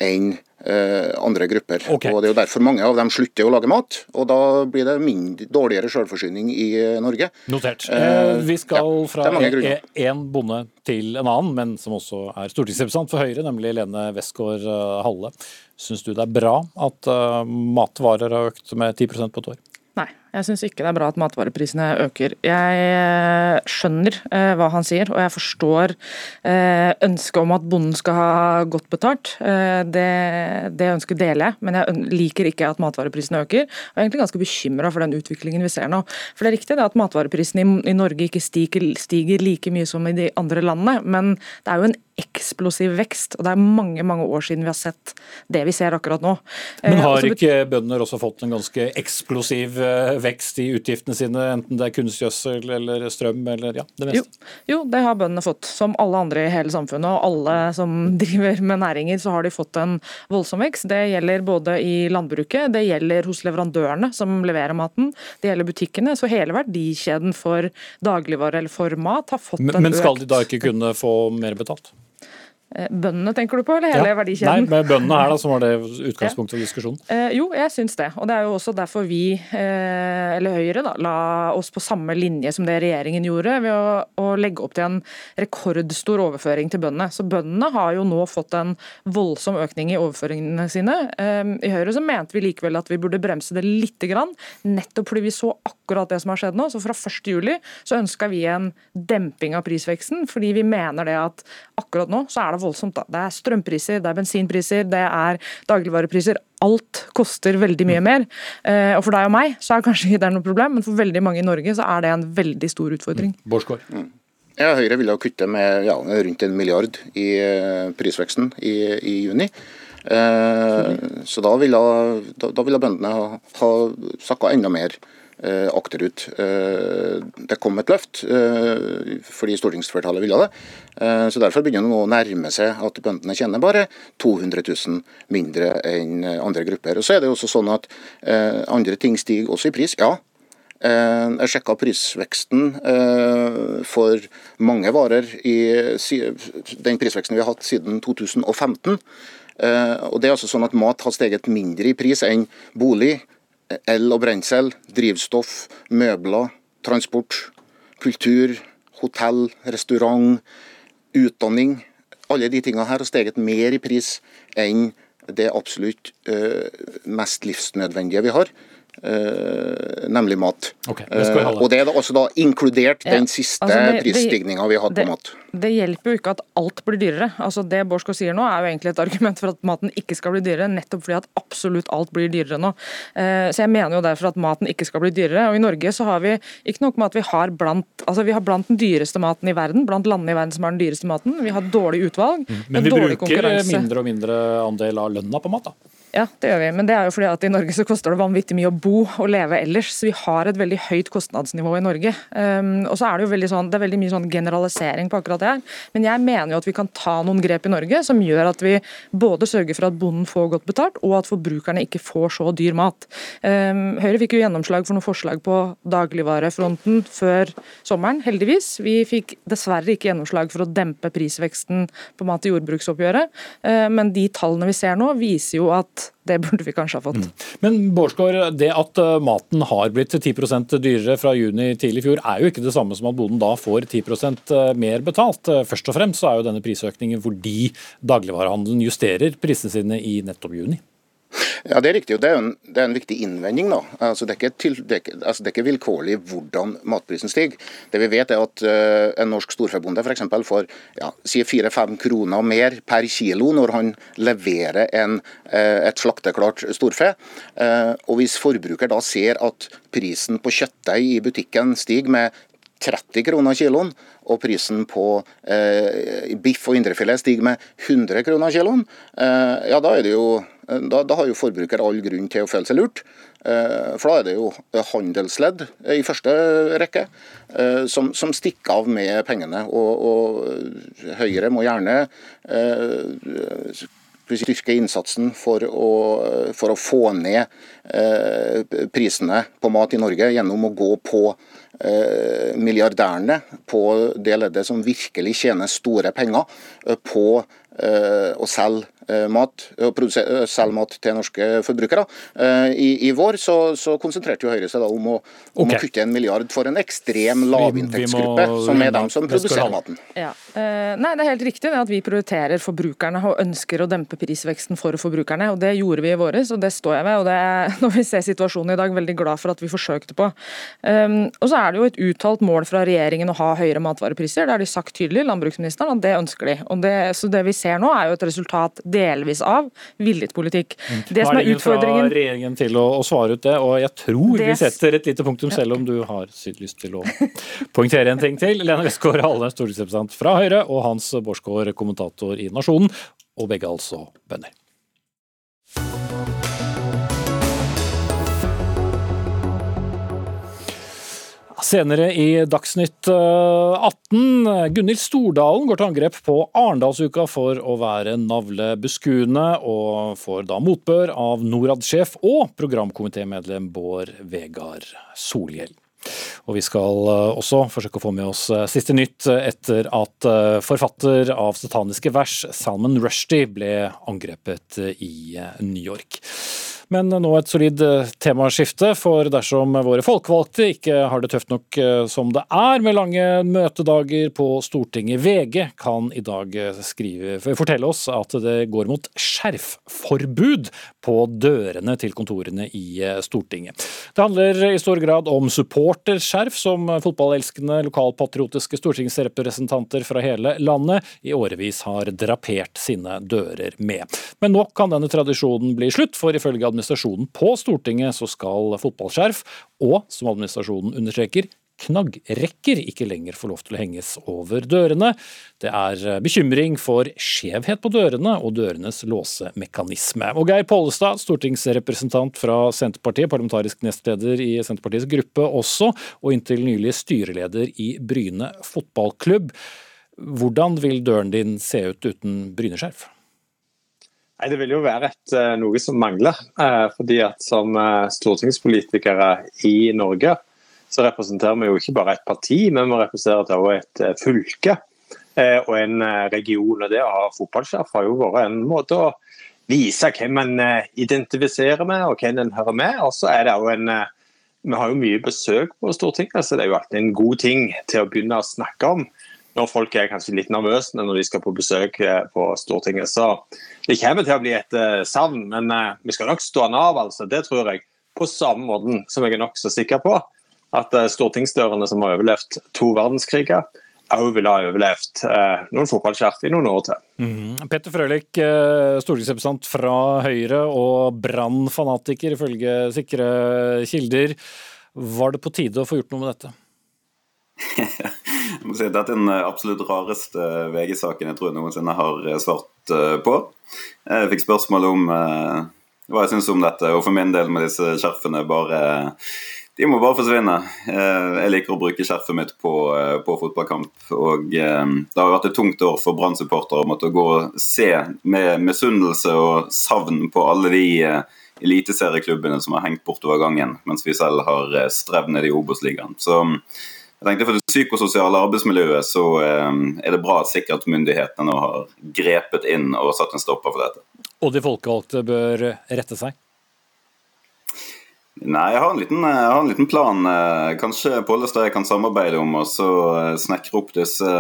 enn Eh, andre grupper. Okay. Og Det er jo derfor mange av dem slutter å lage mat. og Da blir det mindre, dårligere selvforsyning i eh, Norge. Notert. Eh, vi skal ja, fra én bonde til en annen, men som også er stortingsrepresentant for Høyre, nemlig Lene Westgård Halle. Syns du det er bra at uh, matvarer har økt med 10% på et år? Jeg syns ikke det er bra at matvareprisene øker. Jeg eh, skjønner eh, hva han sier, og jeg forstår eh, ønsket om at bonden skal ha godt betalt. Eh, det, det, ønsket deler jeg, men jeg liker ikke at matvareprisene øker. Og jeg er egentlig ganske bekymra for den utviklingen vi ser nå. For det er riktig det at matvareprisene i, i Norge ikke stiger, stiger like mye som i de andre landene, men det er jo en eksplosiv vekst. og Det er mange mange år siden vi har sett det vi ser akkurat nå. Men eh, har ikke bønder også fått en ganske eksplosiv vekst? Vekst i utgiftene sine, enten det er kunstgjødsel eller strøm eller ja, det meste? Jo, jo, det har bøndene fått, som alle andre i hele samfunnet. Og alle som driver med næringer, så har de fått en voldsom vekst. Det gjelder både i landbruket, det gjelder hos leverandørene som leverer maten, det gjelder butikkene. Så hele verdikjeden for dagligvare eller for mat har fått men, en økt Men skal de da ikke kunne få mer betalt? Eh, bøndene tenker du på, eller hele ja. verdikjeden? Nei, med bøndene her da, som var det utgangspunktet for diskusjonen. Eh, jo, jeg syns det. Og det er jo også derfor vi, eh, eller Høyre, da, la oss på samme linje som det regjeringen gjorde, ved å, å, legge opp til en rekordstor overføring til bøndene. Så bøndene har jo nå fått en voldsom økning i overføringene sine. Eh, I Høyre så mente vi likevel at vi burde bremse det lite grann, nettopp fordi vi så akkurat det som har skjedd nå. Så fra 1.7 så ønska vi en demping av prisveksten, fordi vi mener det at akkurat nå så er det voldsomt. Da. Det er strømpriser, det er bensinpriser, det er dagligvarepriser. Alt koster veldig mye mer. Eh, og for deg og meg så er det kanskje ikke det noe problem, men for veldig mange i Norge så er det en veldig stor utfordring. Mm. Mm. Ja, Høyre ville kutte med ja, rundt en milliard i eh, prisveksten i, i juni. Så da ville, da, da ville bøndene ha, ha sakka enda mer Eh, akterut. Eh, det kom et løft eh, fordi stortingsflertallet ville det. Så Derfor begynner det nå å nærme seg at bøndene tjener bare 200 000 mindre enn andre grupper. Og så er det også sånn at Andre ting stiger også i pris. Ja, jeg sjekka prisveksten for mange varer i den prisveksten vi har hatt siden 2015. Og det er altså sånn at Mat har steget mindre i pris enn bolig, el og brensel, drivstoff, møbler, transport, kultur, hotell, restaurant, utdanning. Alle de tingene her har steget mer i pris enn det absolutt uh, mest livsnødvendige vi har. Uh, nemlig mat. Okay, uh, og Det er også da inkludert ja. den siste altså prisstigninga vi har hatt på mat det hjelper jo ikke at alt blir dyrere. Altså Det Borsko sier nå er jo egentlig et argument for at maten ikke skal bli dyrere, nettopp fordi at absolutt alt blir dyrere nå. Eh, så jeg mener jo derfor at maten ikke skal bli dyrere. Og i Norge så har vi ikke nok med at vi har blant, altså vi har blant den dyreste maten i verden, blant landene i verden som har den dyreste maten. Vi har dårlig utvalg. Mm. Men vi bruker mindre og mindre andel av lønna på mat, da? Ja, det gjør vi. Men det er jo fordi at i Norge så koster det vanvittig mye å bo og leve ellers. Så vi har et veldig høyt kostnadsnivå i Norge. Um, og så er det jo veldig sånn, det veldig mye sånn generalisering på akkurat det her. Men jeg mener jo at vi kan ta noen grep i Norge som gjør at vi både sørger for at bonden får godt betalt, og at forbrukerne ikke får så dyr mat. Um, Høyre fikk jo gjennomslag for noen forslag på dagligvarefronten før sommeren, heldigvis. Vi fikk dessverre ikke gjennomslag for å dempe prisveksten på mat i jordbruksoppgjøret. um, men de tallene vi ser nå, viser jo at det burde vi kanskje ha fått. Mm. Men Bårdsgaard, det at eh, maten har blitt 10% dyrere fra juni til i fjor, er jo ikke det samme som at bonden da får 10 eh, mer betalt. Eh, først og fremst så er jo denne prisøkningen fordi dagligvarehandelen justerer prisene sine i nettopp juni. Ja, Det er riktig. og Det er en, det er en viktig innvending. da. Altså, det, er til, det, er, altså, det, er ikke vilkårlig hvordan matprisen stiger. Det vi vet er at uh, En norsk storfebonde eksempel får ja, 4-5 kroner mer per kilo når han leverer en, uh, et slakteklart storfe. Uh, og Hvis forbruker da ser at prisen på kjøttdeig i butikken stiger med 30 kroner kiloen, og prisen på eh, biff og indrefilet stiger med 100 kroner kiloen, eh, ja da er det jo da, da, har jo forbruker all grunn til å føle seg lurt. Eh, for da er det jo handelsledd i første rekke eh, som, som stikker av med pengene. Og, og Høyre må gjerne styrke innsatsen for å, for å få ned prisene på mat i Norge gjennom å gå på milliardærene på det leddet som virkelig tjener store penger på å selge Eh, mat, og eh, selge mat til norske forbrukere. Eh, I, i vår så, så, konsentrerte jo Høyre seg da om, å, om okay. å, kutte en milliard for en ekstrem lavinntektsgruppe, vi, vi som er dem som produserer maten. Ja. Nei, Det er helt riktig det at vi prioriterer forbrukerne og ønsker å dempe prisveksten for forbrukerne. og Det gjorde vi i våres, og det står jeg ved. og det er, Når vi ser situasjonen i dag, veldig glad for at vi forsøkte på. Um, og så er det jo et uttalt mål fra regjeringen å ha høyere matvarepriser. Det har de sagt tydelig, landbruksministeren, at det ønsker de. Og det, så det vi ser nå, er jo et resultat delvis av villet politikk. Mm. Det som er utfordringen... fra regjeringen til å, å, svare ut det, og jeg tror det... vi setter et lite punktum, selv om du har lyst til å poengtere en ting til. Lene Westgård Halle, stortingsrepresentant fra Høyre, og Hans Borsgaard, kommentator i Nasjonen, og begge altså bønder. Senere i Dagsnytt 18, eh, Gunhild Stordalen går til angrep på Arendalsuka for å være navlebeskuende, og får da motbør av Norad-sjef og programkomitémedlem Bård Vegar Solhjell. Og vi skal eh, også forsøke å få med oss eh, siste nytt etter at forfatter av sataniske vers, Salman Rushdie, ble angrepet i New York. Men nå et solid eh, temaskifte, for dersom våre folkevalgte ikke har det tøft nok eh, som det er med lange møtedager på Stortinget, VG kan i dag eh, skrive, fortelle oss at det går mot skjerfforbud på dørene til kontorene i Stortinget. Det handler i stor grad om supporterskjerf, som fotballelskende lokalpatriotiske stortingsrepresentanter fra hele landet i årevis har drapert sine dører med. Men nå kan denne tradisjonen bli slutt, for ifølge administrasjonen på Stortinget så skal fotballskjerf og, som administrasjonen understreker, knaggrekker ikke lenger får lov til å henges over dørene. Det er eh, bekymring for skjevhet på dørene og dørenes låsemekanisme. Og Geir Pollestad, stortingsrepresentant fra Senterpartiet, parlamentarisk nestleder i Senterpartiets gruppe også, og inntil nylig styreleder i Bryne fotballklubb. Hvordan vil døren din se ut uten bryneskjerf? Nei, Det vil jo være et, eh, noe som mangler. Eh, fordi at Som eh, stortingspolitikere i Norge så representerer vi jo ikke bare et parti, men vi representerer også et fylke og en region. og Det å ha fotballsjef har jo vært en måte å vise hvem man identifiserer med og hvem en hører med. Og så er det jo en Vi har jo mye besøk på Stortinget, så det er jo alltid en god ting til å begynne å snakke om når folk er kanskje litt nervøse når de skal på besøk eh, på Stortinget. Så det kommer til å bli et uh, savn, men uh, vi skal nok stå den av, altså. Det tror jeg. På samme måten som jeg er nokså sikker på at stortingsdørene som har overlevd to verdenskriger, òg ville ha overlevd noen fotballskjert i noen år til. Mm. Petter Frølich, stortingsrepresentant fra Høyre og brannfanatiker ifølge sikre kilder. Var det på tide å få gjort noe med dette? Si, dette er den eh, absolutt rareste eh, VG-saken jeg tror jeg noensinne har eh, svart på. Jeg fikk spørsmål om hva jeg syns om dette, og for min del med disse skjerfene bare de må bare forsvinne. Jeg liker å bruke skjerfet mitt på, på fotballkamp. Og det har vært et tungt år for Brann-supportere å måtte gå og se med misunnelse og savn på alle de eliteserieklubbene som har hengt bortover gangen, mens vi selv har strevd ned i Obos-ligaen. Så jeg tenkte For det psykososiale arbeidsmiljøet så eh, er det bra at sikkerhetsmyndighetene nå har grepet inn og satt en stopper for dette. Og de folkevalgte bør rette seg? Nei, jeg har en liten, har en liten plan. Eh, kanskje Pollestad jeg kan samarbeide om å eh, snekre opp disse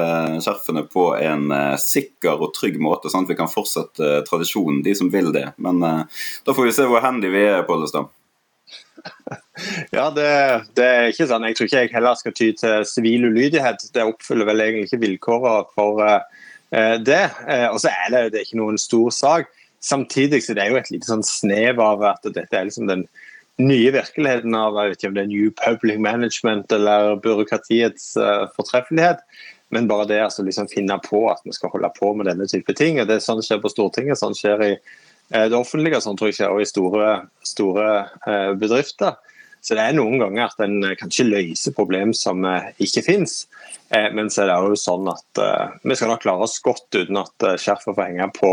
skjerfene på en sikker og trygg måte, sånn at vi kan fortsette tradisjonen, de som vil det. Men da får vi se hvor handy vi er, Pollestad. Ja, det, det, er ikke sånn. Jeg tror ikke jeg heller skal ty til sivil ulydighet. Det oppfyller vel egentlig ikke vilkårene for uh, det. Uh, og så er det, det er ikke noen stor sak. Samtidig så det er jo et lite sånn snev av at dette er liksom den nye virkeligheten av jeg vet ikke om det er New Public Management eller byråkratiets uh, fortreffelighet. Men bare det å altså, liksom finne på at vi skal holde på med denne type ting. og det er Sånn skjer på Stortinget, sånn skjer i det offentlige, sånn tror jeg ikke, og i store, store bedrifter. Så det er noen ganger at en eh, kanskje løser problem som eh, ikke finnes. Eh, men så er det jo sånn at vi skal nok klare oss godt uten at skjerfet får henge på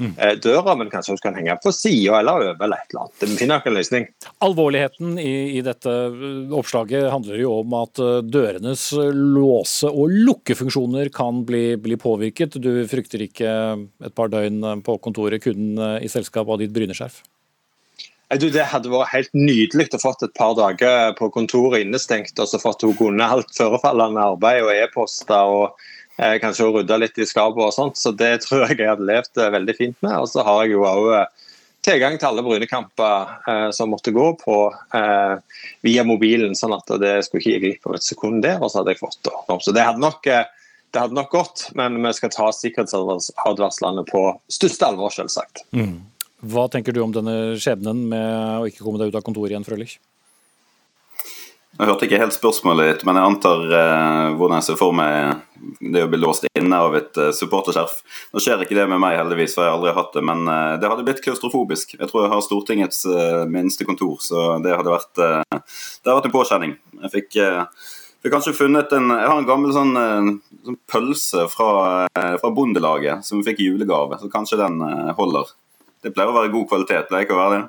mm. døra, men kanskje også kan henge på sida eller over eller et eller annet. Vi finner nok en løsning. Alvorligheten i, i, dette oppslaget handler jo om at dørenes låse- og lukkefunksjoner kan bli, bli, påvirket. Du frykter ikke et par døgn på kontoret kun i selskap av ditt bryneskjerf? Du, det hadde vært helt nydelig å fått et par dager på kontoret innestengt og så fått hun unna alt forefallende arbeid og e-poster og eh, kanskje rydda litt i skapet og sånt. Så det tror jeg jeg hadde levd eh, veldig fint med. Og så har jeg jo òg eh, tilgang til alle Brynekamper eh, som måtte gå på eh, via mobilen, sånn at det skulle ikke gi glipp av et sekund der, og så hadde jeg fått det. Så det hadde nok eh, det hadde nok gått, men vi skal ta sikkerhetsadvarslene på største alvor, selvsagt. Mm. Hva tenker du om denne skjebnen med å ikke komme deg ut av kontoret igjen, Frølich? Jeg hørte ikke helt spørsmålet ditt, men jeg antar eh, hvordan jeg ser for meg det å bli låst inne av et eh, supporterskjerf. Nå skjer ikke det med meg, heldigvis, for jeg har aldri hatt det. Men eh, det hadde blitt klaustrofobisk. Jeg tror jeg har Stortingets eh, minste kontor, så det hadde vært, eh, det hadde vært en påkjenning. Jeg fikk, eh, fikk, kanskje funnet en Jeg har en gammel sånn, sånn pølse fra, fra Bondelaget som vi fikk i julegave, så kanskje den holder. Det pleier å være god kvalitet, pleier ikke å være det?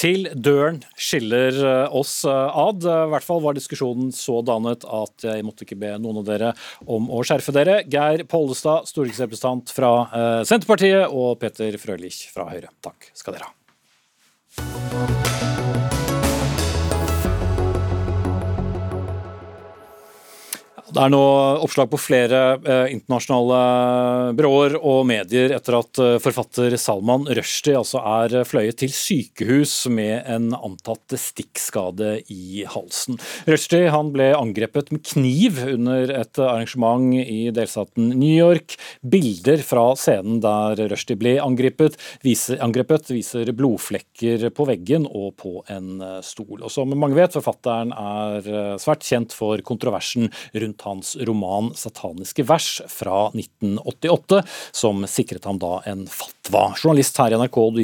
Til døren skiller eh, oss eh, ad. I hvert fall var diskusjonen så dannet at jeg måtte ikke be noen av dere om å skjerfe dere. Geir Pollestad, stortingsrepresentant fra eh, Senterpartiet, og Peter Frølich fra Høyre. Takk skal dere ha. Det er nå oppslag på flere eh, internasjonale byråer og medier etter at eh, forfatter Salman Rushdie altså er fløyet til sykehus med en antatt stikkskade i halsen. Rushdie han ble angrepet med kniv under et arrangement i delstaten New York. Bilder fra scenen der Rushdie ble angrepet viser, angrepet, viser blodflekker på veggen og på en eh, stol. Og som mange vet, forfatteren er eh, svært kjent for kontroversen rundt hans roman 'Sataniske vers' fra 1988, som sikret ham da en fatwa. Journalist her i NRK, du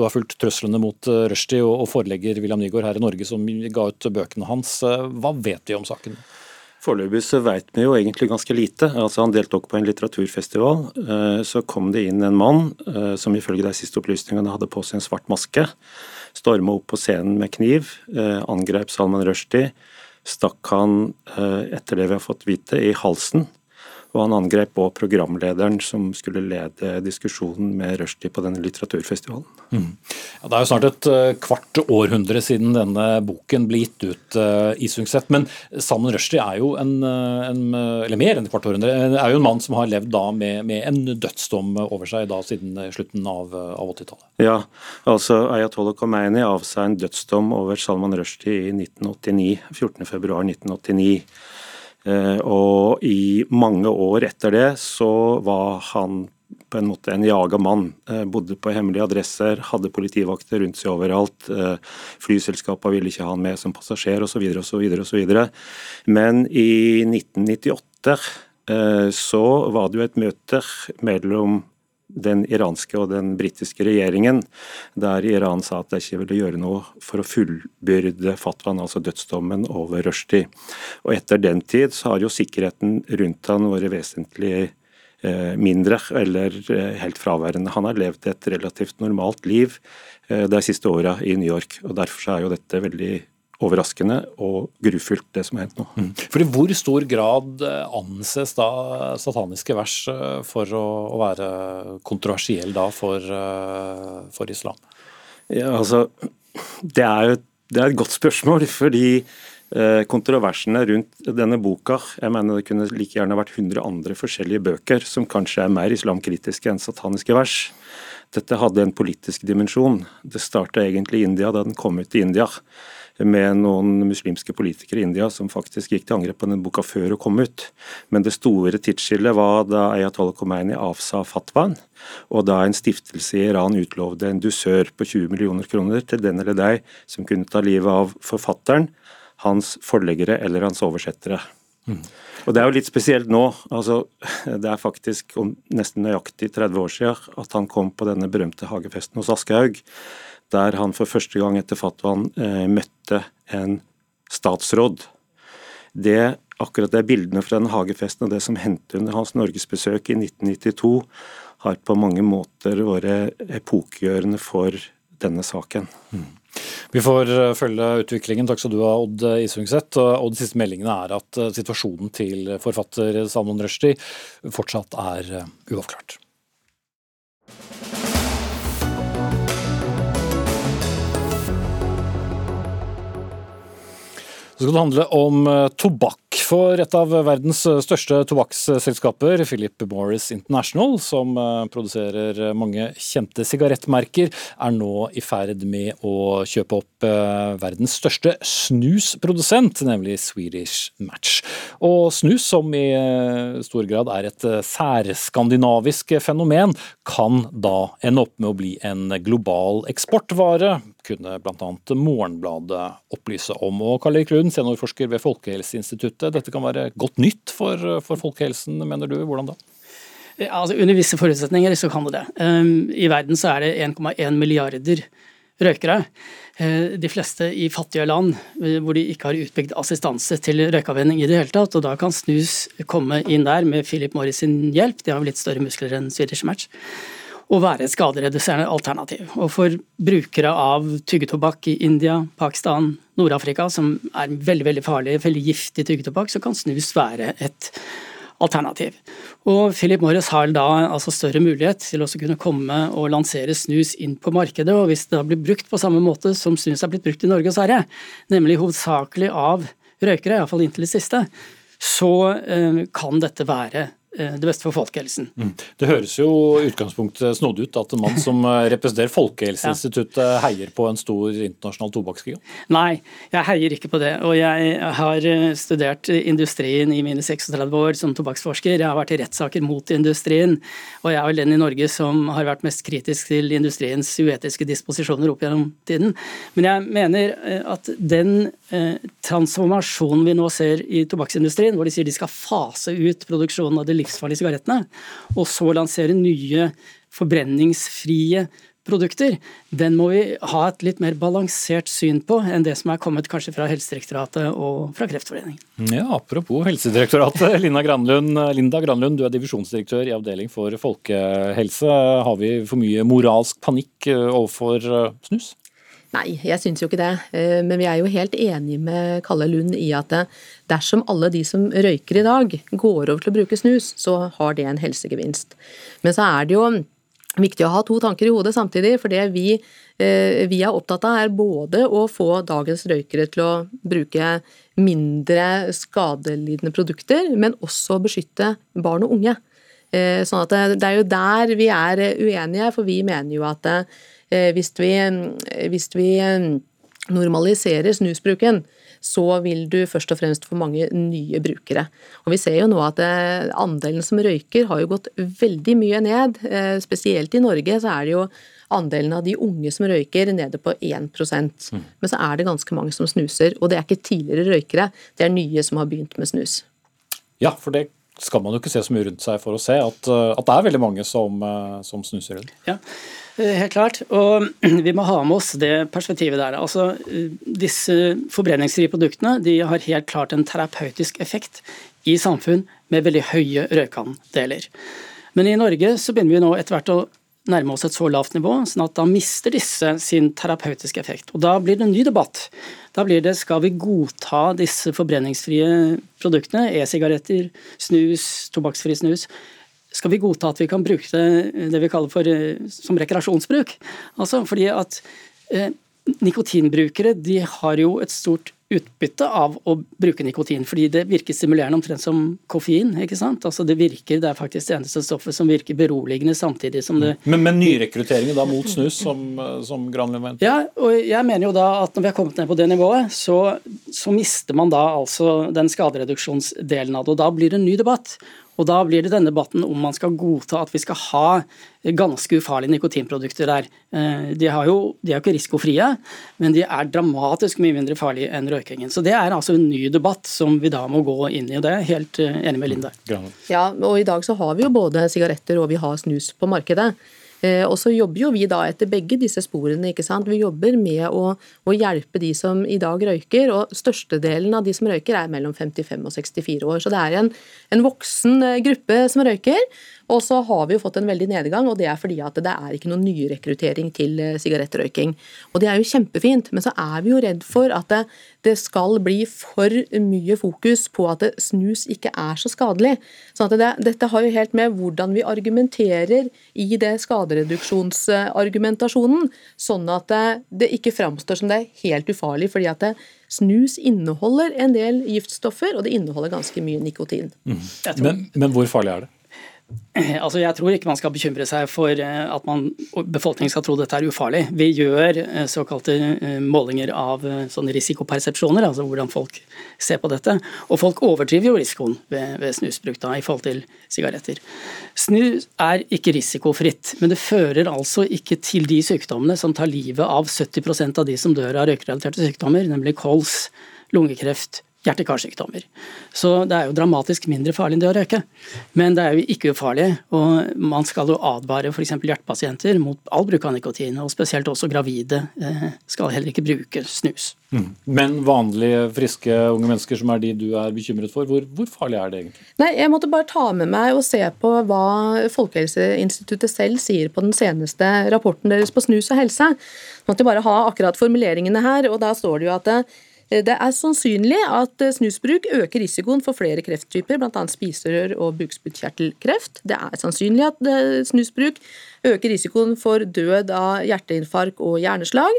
du har fulgt trøslene mot eh, Rushdie, og forlegger William Nygaard her i Norge som ga ut bøkene hans. Eh, hva vet vi om saken? Foreløpig så vet vi jo egentlig ganske lite. Altså Han deltok på en litteraturfestival. Eh, så kom det inn en mann som ifølge de siste opplysningene hadde på seg en svart maske. Storma opp på scenen med kniv, angrep Salman Rushdie stakk han, eh, etter det vi har fått vite, i halsen. Og han angrep òg programlederen som skulle lede diskusjonen med Rushdie på denne litteraturfestivalen. Mm. Ja, det er jo snart et uh, kvart århundre siden denne boken ble gitt ut uh, i Sungset. Men Salman Rushdie er jo en, en, eller mer enn et kvart århundre, er jo en mann som har levd da med, med en dødsdom over seg da siden slutten av, av 80-tallet. Ja, altså Ayatollah Khomeini avsa en dødsdom over Salman Rushdie i 1989, 14.2.1989. Eh, og i mange år etter det så var han på en måte en jaga mann. Eh, bodde på hemmelige adresser, hadde politivakter rundt seg overalt. Eh, flyselskapene ville ikke ha han med som passasjer osv. osv. Men i 1998 så var det jo et møte mellom den iranske og den britiske regjeringen, der Iran sa at de ikke ville gjøre noe for å fullbyrde fatwaen, altså dødsdommen, over Rushdie. Og etter den tid så har jo sikkerheten rundt han vært vesentlig eh, mindre, eller eh, helt fraværende. Han har levd et relativt normalt liv eh, de siste åra i New York, og derfor er jo dette veldig overraskende og grufullt, det som har hendt nå. Mm. For I hvor stor grad eh, anses da sataniske vers eh, for å, å være kontroversiell da for, eh, for islam? Ja, altså, det er jo det er et godt spørsmål, fordi kontroversene rundt denne boka Jeg mener det kunne like gjerne vært 100 andre forskjellige bøker som kanskje er mer islamkritiske enn sataniske vers. Dette hadde en politisk dimensjon. Det starta egentlig i India da den kom ut i India med noen muslimske politikere i India som faktisk gikk til angrep på den boka før hun kom ut. Men det store tidsskillet var da Ayatollah Khomeini avsa fatwaen, og da en stiftelse i Iran utlovde en dusør på 20 millioner kroner til den eller deg som kunne ta livet av forfatteren, hans forleggere eller hans oversettere. Mm. Og Det er jo litt spesielt nå. altså Det er faktisk nesten nøyaktig 30 år siden at han kom på denne berømte hagefesten hos Aschehoug der han for første gang etter fatwaen eh, møtte en statsråd. Det, akkurat det bildene fra den hagefesten og det som hendte under hans norgesbesøk i 1992, har på mange måter vært epokgjørende for denne saken. Mm. Vi får eh, følge utviklingen. Takk skal du ha, Odd Isungset. Og de siste meldingene er at eh, situasjonen til forfatter Salman Rushdie fortsatt er uavklart. Så skal det handle om eh, tobakk. For et av verdens eh, største tobakksselskaper, Philip Morris International, som eh, produserer mange kjente sigarettmerker, er nå i ferd med å kjøpe opp verdens største snusprodusent, nemlig Swedish Match. Og snus, som i stor grad er et særskandinavisk fenomen, kan da ende opp med å bli en global eksportvare kunne bl.a. Morgenbladet opplyse om. Og Karl Erik Lund, seniorforsker ved Folkehelseinstituttet, dette kan være godt nytt for, for folkehelsen, mener du. Hvordan da? Altså, under visse forutsetninger så kan det det. Um, I verden så er det 1,1 milliarder røykere. Uh, de fleste i fattige land hvor de ikke har utbygd assistanse til røykavvenning i det hele tatt. og Da kan snus komme inn der med Philip Morris sin hjelp. De har jo litt større muskler enn Swedish Match å være et skadereduserende alternativ. Og for brukere av tyggetobakk i India, Pakistan, Nord-Afrika, som er veldig veldig farlig, veldig giftig tyggetobakk, så kan snus være et alternativ. Og Philip Morris har da altså større mulighet til å kunne komme og lansere snus inn på markedet. og Hvis det da blir brukt på samme måte som snus er blitt brukt i Norge og Sverige, nemlig hovedsakelig av røykere, iallfall inntil det siste, så kan dette være Eh, det beste for folkehelsen. Mm. Det høres jo utgangspunktet snodig ut at en mann som eh, representerer Folkehelseinstituttet heier på en stor internasjonal tobakksgigant? Nei, jeg heier ikke på det. Og jeg har eh, studert industrien i mine 36 år som tobakksforsker. Jeg har vært i rettssaker mot industrien, og jeg er vel den i Norge som har vært mest kritisk til industriens uetiske disposisjoner opp gjennom tiden. Men jeg mener at den transformasjonen vi nå ser i tobakksindustrien, hvor de sier de skal fase ut produksjonen av det livsfarlige sigarettene, og så lansere nye forbrenningsfrie produkter, den må vi ha et litt mer balansert syn på enn det som er kommet kanskje fra Helsedirektoratet og fra Kreftforeningen. Ja, Apropos Helsedirektoratet. Linda Granlund, Linda Granlund, du er divisjonsdirektør i Avdeling for folkehelse. Har vi for mye moralsk panikk eh, overfor eh, snus? Nei, jeg syns jo ikke det. Eh, men vi er jo helt enige med Kalle Lund i at eh, dersom alle de som røyker i dag, går over til å bruke snus, så har det en helsegevinst. Men så er det jo viktig å ha to tanker i hodet samtidig. For det vi, eh, vi er opptatt av, er både å få dagens røykere til å bruke mindre skadelidende produkter, men også beskytte barn og unge. Sånn at det er jo der vi er uenige, for vi mener jo at hvis vi, hvis vi eh, normaliserer snusbruken, så vil du først og fremst få mange nye brukere. Og Vi ser jo nå at eh, andelen som røyker har jo gått veldig mye ned. Spesielt i Norge så er det jo andelen av de unge som røyker nede på 1 mm. Men så er det ganske mange som snuser. Og det er ikke tidligere røykere, det er nye som har begynt med snus. Ja, for det skal man jo ikke se så mye rundt seg for å se at, at det er veldig mange som, som snuser. Ja, Eh, helt klart. Og vi må ha med oss det perspektivet der. Altså, eh, disse forbrenningsfrie produktene har helt klart en terapeutisk effekt i samfunn med veldig høye røykandeler. Men i Norge så begynner vi nå etter hvert å nærme oss et så lavt nivå, sånn at da mister disse sin terapeutiske effekt. Og Da blir det en ny debatt. Da blir det skal vi godta disse forbrenningsfrie produktene, e-sigaretter, snus, tobakksfri snus, skal vi godta at vi kan bruke det, det vi kaller for eh, som rekreasjonsbruk? Altså fordi at eh, Nikotinbrukere de har jo et stort utbytte av å bruke nikotin, fordi det virker stimulerende omtrent som koffein. ikke sant? Altså Det virker, det er faktisk det eneste stoffet som virker beroligende samtidig som det Men, men nyrekrutteringen da mot snus, som, som Granlund mente? Ja, og jeg mener jo da at når vi har kommet ned på det nivået, så, så mister man da altså den skadereduksjonsdelen av det, og da blir det en ny debatt. Og Da blir det denne debatten om man skal godta at vi skal ha ganske ufarlige nikotinprodukter der. Eh, de, jo, de er jo ikke risikofrie, men de er dramatisk mye mindre farlige enn røykingen. Så Det er altså en ny debatt som vi da må gå inn i, og det er jeg helt eh, enig med Linda Ja, og I dag så har vi jo både sigaretter og vi har snus på markedet. Eh, og så jobber jo vi da etter begge disse sporene. ikke sant? Vi jobber med å, å hjelpe de som i dag røyker, og størstedelen av de som røyker er mellom 55 og 64 år. Så det er en, en voksen eh, gruppe som røyker. Og så har vi jo fått en veldig nedgang, og det er fordi at det er ikke noen nyrekruttering til eh, sigarettrøyking. Og det er jo kjempefint, men så er vi jo redd for at det, det skal bli for mye fokus på at snus ikke er så skadelig. Sånn at det, dette har jo helt med hvordan vi argumenterer i det skadereduksjonsargumentasjonen, sånn at det, det ikke framstår som det er helt ufarlig. fordi at det, Snus inneholder en del giftstoffer, og det inneholder ganske mye nikotin. Mm. Men, men hvor farlig er det? Altså, jeg tror ikke man skal bekymre seg for eh, at man, befolkningen skal tro dette er ufarlig. Vi gjør eh, såkalte eh, målinger av risikopersepsjoner, altså hvordan folk ser på dette. Og folk overdriver jo risikoen ved, ved snusbruk da, i forhold til sigaretter. Snus er ikke risikofritt, men det fører altså ikke til de sykdommene som tar livet av 70% av de som dør av røykerelaterte sykdommer, nemlig kols, lungekreft, hjerte-karsykdommer. Så det er jo dramatisk mindre farlig enn det å røyke. Men det er jo ikke ufarlig, og man skal jo advare f.eks. hjertepasienter mot all bruk av nikotin, og spesielt også gravide eh, skal heller ikke bruke snus. Mm. Men vanlige, friske unge mennesker som er de du er bekymret for, hvor, hvor, farlig er det egentlig? Nei, Jeg måtte bare ta med meg og se på hva Folkehelseinstituttet selv sier på den seneste rapporten deres på snus og helse. Jeg måtte bare ha akkurat formuleringene her, og da står det jo at det er sannsynlig at snusbruk øker risikoen for flere krefttyper, bl.a. spiserør- og bukspyttkjertelkreft. Det er sannsynlig at eh, snusbruk øker risikoen for død av hjerteinfarkt og hjerneslag.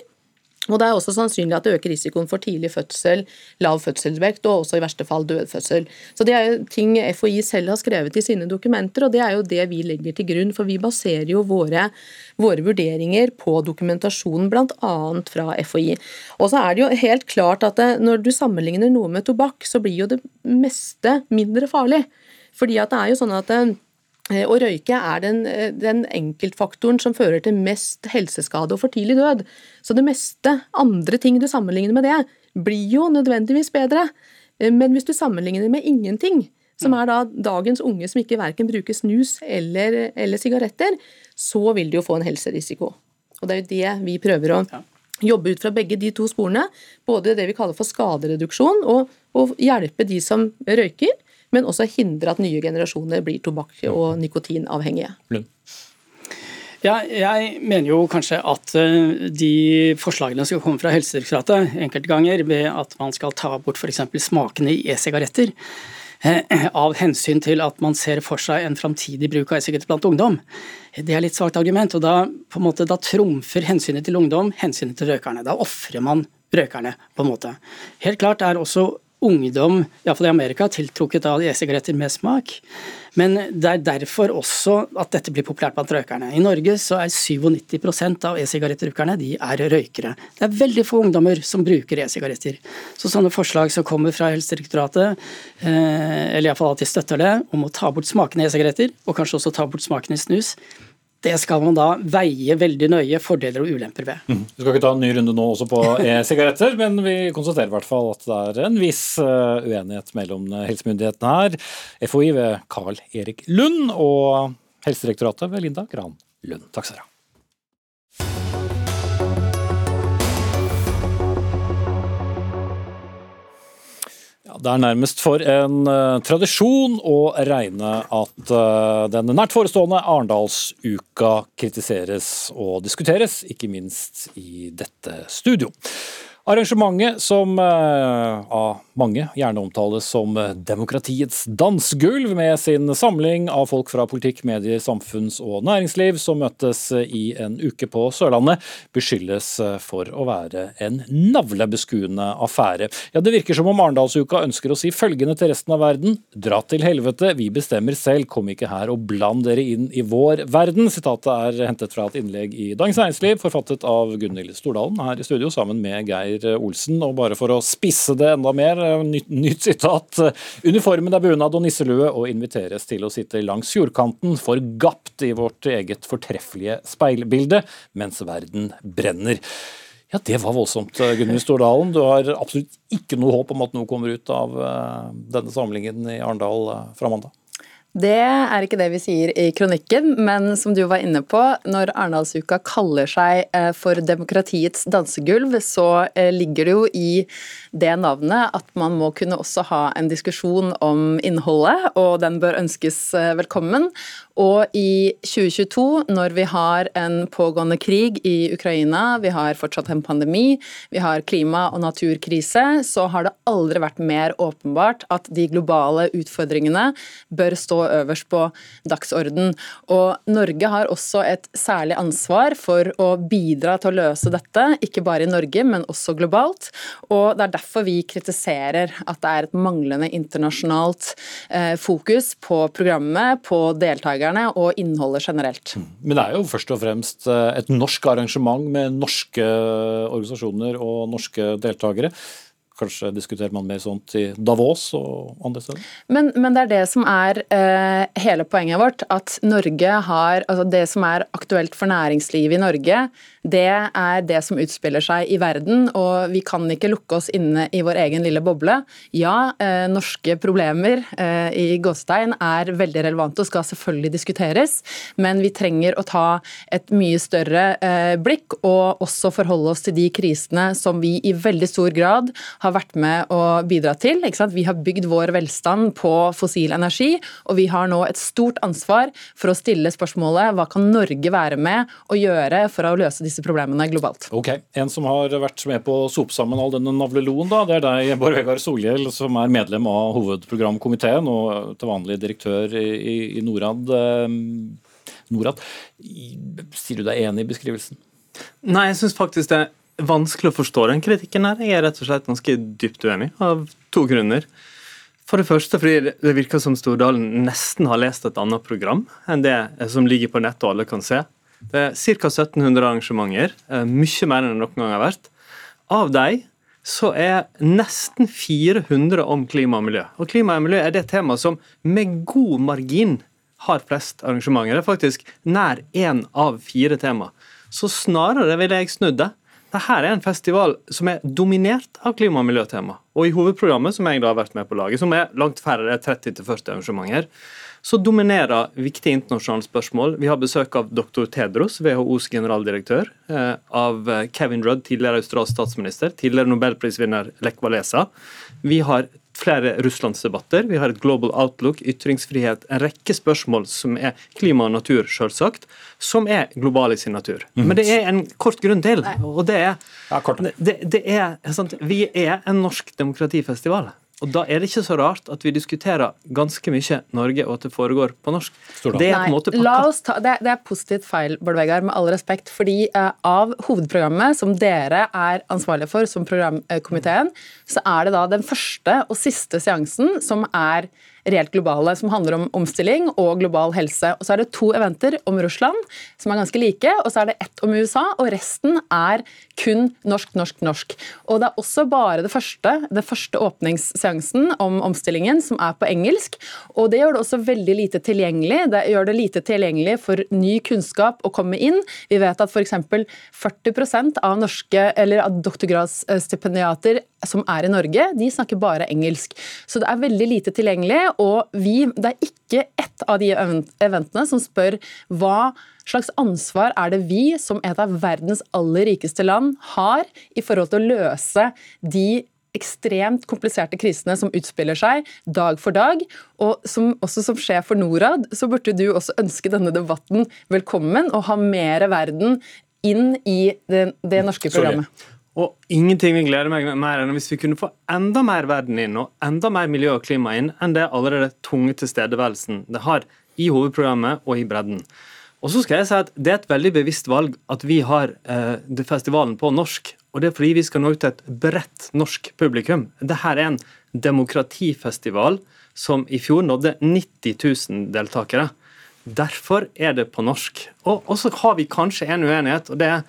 Og Det er også sannsynlig at det øker risikoen for tidlig fødsel, lav fødselsvekt og også i verste fall dødfødsel. Så Det er jo ting FHI selv har skrevet i sine dokumenter, og det er jo det vi legger til grunn. For vi baserer jo våre, våre vurderinger på dokumentasjonen bl.a. fra FHI. Og så er det jo helt klart at det, når du sammenligner noe med tobakk, så blir jo det meste mindre farlig. Fordi at det er jo sånn at Eh, å røyke er den, eh, den, enkeltfaktoren som fører til mest helseskade og for tidlig død. Så det meste andre ting du sammenligner med det, blir jo nødvendigvis bedre. Eh, men hvis du sammenligner med ingenting, som er da dagens unge som ikke verken bruker snus eller, eller sigaretter, så vil de jo få en helserisiko. Og det er jo det vi prøver å jobbe ut fra begge de to sporene. Både det vi kaller for skadereduksjon, og, og hjelpe de som røyker men også hindre at nye generasjoner blir tobakk- og nikotinavhengige. Lund. Ja, jeg mener jo kanskje at eh, de forslagene som kommer fra Helsedirektoratet enkelte ganger, ved at man skal ta bort f.eks. smakene i e-sigaretter. Eh, av hensyn til at man ser for seg en framtidig bruk av e-sigaretter blant ungdom. Det er litt svakt argument, og da, på en måte, da trumfer hensynet til ungdom hensynet til røkerne. Da ofrer man røkerne, på en måte. Helt klart er også ungdom, iallfall i Amerika, tiltrukket av e-sigaretter med smak. Men det er derfor også at dette blir populært blant røykerne. I Norge så er 97% av e-sigarettbrukerne de er røykere. Det er veldig få ungdommer som bruker e-sigaretter. Så sånne forslag som kommer fra Helsedirektoratet, eh, eller iallfall at de støtter det, om å ta bort smakene i e-sigaretter, og kanskje også ta bort smakende snus, det skal man da veie veldig nøye fordeler og ulemper ved. Mm. Vi skal ikke ta en ny runde nå også på e-sigaretter, men vi konstaterer i hvert fall at det er en viss eh, uenighet mellom helsemyndighetene her. FHI ved Carl Erik Lund og Helsedirektoratet ved Linda Gran Lund. Takk skal dere ha. Ja, det er nærmest for en uh, tradisjon å regne at uh, den nært forestående Arendalsuka kritiseres og diskuteres, ikke minst i dette studio. Arrangementet som uh, av mange gjerne omtales som demokratiets dansegulv, med sin samling av folk fra politikk, medier, samfunns- og næringsliv som møttes i en uke på Sørlandet, beskyldes for å være en navlebeskuende affære. Ja, Det virker som om Arendalsuka ønsker å si følgende til resten av verden. Dra til helvete, vi bestemmer selv, kom ikke her og bland dere inn i vår verden. Sitatet er hentet fra et innlegg i Dagens Næringsliv, forfattet av Gunhild Stordalen her i studio sammen med Geir Olsen. Og bare for å spisse det enda mer, nytt, nytt sitat. Uniformen er bunad og nisselue og inviteres til å sitte langs fjordkanten forgapt i vårt eget fortreffelige speilbilde mens verden brenner. Ja, Det var voldsomt, Gunnhild Stordalen. Du har absolutt ikke noe håp om at noe kommer ut av eh, denne samlingen i Arendal eh, fra mandag? Det er ikke det vi sier i kronikken, men som du var inne på, når Arendalsuka kaller seg eh, for demokratiets dansegulv, så eh, ligger det jo i det navnet at man må kunne også ha en diskusjon om innholdet, og den bør ønskes eh, velkommen. Og i 2022, når vi har en pågående krig i Ukraina, vi har fortsatt en pandemi, vi har klima- og naturkrise, så har det aldri vært mer åpenbart at de globale utfordringene bør stå øverst på dagsorden. Og Norge har også et særlig ansvar for å bidra til å løse dette, ikke bare i Norge, men også globalt. Og Det er derfor vi kritiserer at det er et manglende internasjonalt eh, fokus på programmet, på deltakerne og innholdet generelt. Men det er jo først og fremst eh, et norsk arrangement med norske organisasjoner og norske deltakere. Kanskje diskuterer man mer sånt i Davos og andre steder? Men, men det er det som er eh, hele poenget vårt. At Norge har Altså det som er aktuelt for næringslivet i Norge, det er det som utspiller seg i verden. Og vi kan ikke lukke oss inne i vår egen lille boble. Ja, eh, norske problemer eh, i Gåstein er veldig relevante og skal selvfølgelig diskuteres, men vi trenger å ta et mye større eh, blikk og også forholde oss til de krisene som vi i veldig stor grad har har vært med å bidra til. Vi har bygd vår velstand på fossil energi, og vi har nå et stort ansvar for å stille spørsmålet hva kan Norge være med å gjøre for å løse disse problemene globalt. Ok, En som har vært med på å sope sammen all denne navleloen, da, det er deg, Bård Vegar Solhjell, som er medlem av hovedprogramkomiteen og til vanlig direktør i, i Norad. Ehm, Norad. Sier du deg enig i beskrivelsen? Nei, jeg syns faktisk det vanskelig å forstå den kritikken her. Jeg er rett og slett ganske dypt uenig, av to grunner. For det første fordi det virker som Stordalen nesten har lest et annet program enn det som ligger på nettet og alle kan se. Det er ca. 1700 arrangementer, eh, mye mer enn det noen gang har vært. Av de så er nesten 400 om klima og miljø. Og klima og miljø er det temaet som med god margin har flest arrangementer. Det er faktisk nær én av fire tema. Så snarere ville jeg snudd det. Dette er en festival som er dominert av klima- og miljøtema. Og i hovedprogrammet, som jeg da har vært med på laget, som er langt færre, er 30-40 arrangementer, så dominerer viktige internasjonale spørsmål. Vi har besøk av dr. Tedros, WHOs generaldirektør, eh, av Kevin Rudd, tidligere australsk statsminister, tidligere nobelprisvinner Lech Walesa. Vi har flere russlandsdebatter, vi har et Global Outlook, ytringsfrihet, en rekke spørsmål som er klima og natur, selvsagt, som er globale i sin natur. Mm. Men det er en kort grunn til, og det er, det, det er sant, Vi er en norsk demokratifestival. Og Da er det ikke så rart at vi diskuterer ganske mye Norge, og at det foregår på norsk. Det er på en måte Nei, la oss ta, det, det er positivt feil, Bård Vegar, med all respekt. fordi eh, av hovedprogrammet som dere er ansvarlige for som programkomiteen, så er det da den første og siste seansen som er reelt globale, som handler om omstilling og global helse. Og Så er det to eventer om Russland som er ganske like, og så er det ett om USA, og resten er kun norsk, norsk, norsk. Og Det er også bare det første, det første åpningsseansen om omstillingen som er på engelsk. og Det gjør det også veldig lite tilgjengelig. Det gjør det lite tilgjengelig for ny kunnskap å komme inn. Vi vet at f.eks. 40% av norske, eller av doktorgradsstipendiater som er i Norge, de snakker bare engelsk. Så det er veldig lite tilgjengelig, og vi, det er ikke ett av de eventene som spør hva slags ansvar er det vi, som et av verdens aller rikeste land, har i forhold til å løse de ekstremt kompliserte krisene som utspiller seg dag for dag. Og som, også som sjef for Norad, så burde du også ønske denne debatten velkommen og ha mer verden inn i det, det norske programmet. Sorry. Og ingenting vil glede meg mer enn hvis vi kunne få enda mer verden inn, og enda mer miljø og klima inn, enn det allerede tunge tilstedeværelsen det har i hovedprogrammet og i bredden. Og så skal jeg si at Det er et veldig bevisst valg at vi har eh, festivalen på norsk. og Det er fordi vi skal nå ut til et bredt norsk publikum. Dette er en demokratifestival som i fjor nådde 90 000 deltakere. Derfor er det på norsk. Og, så har vi kanskje en uenighet. og det er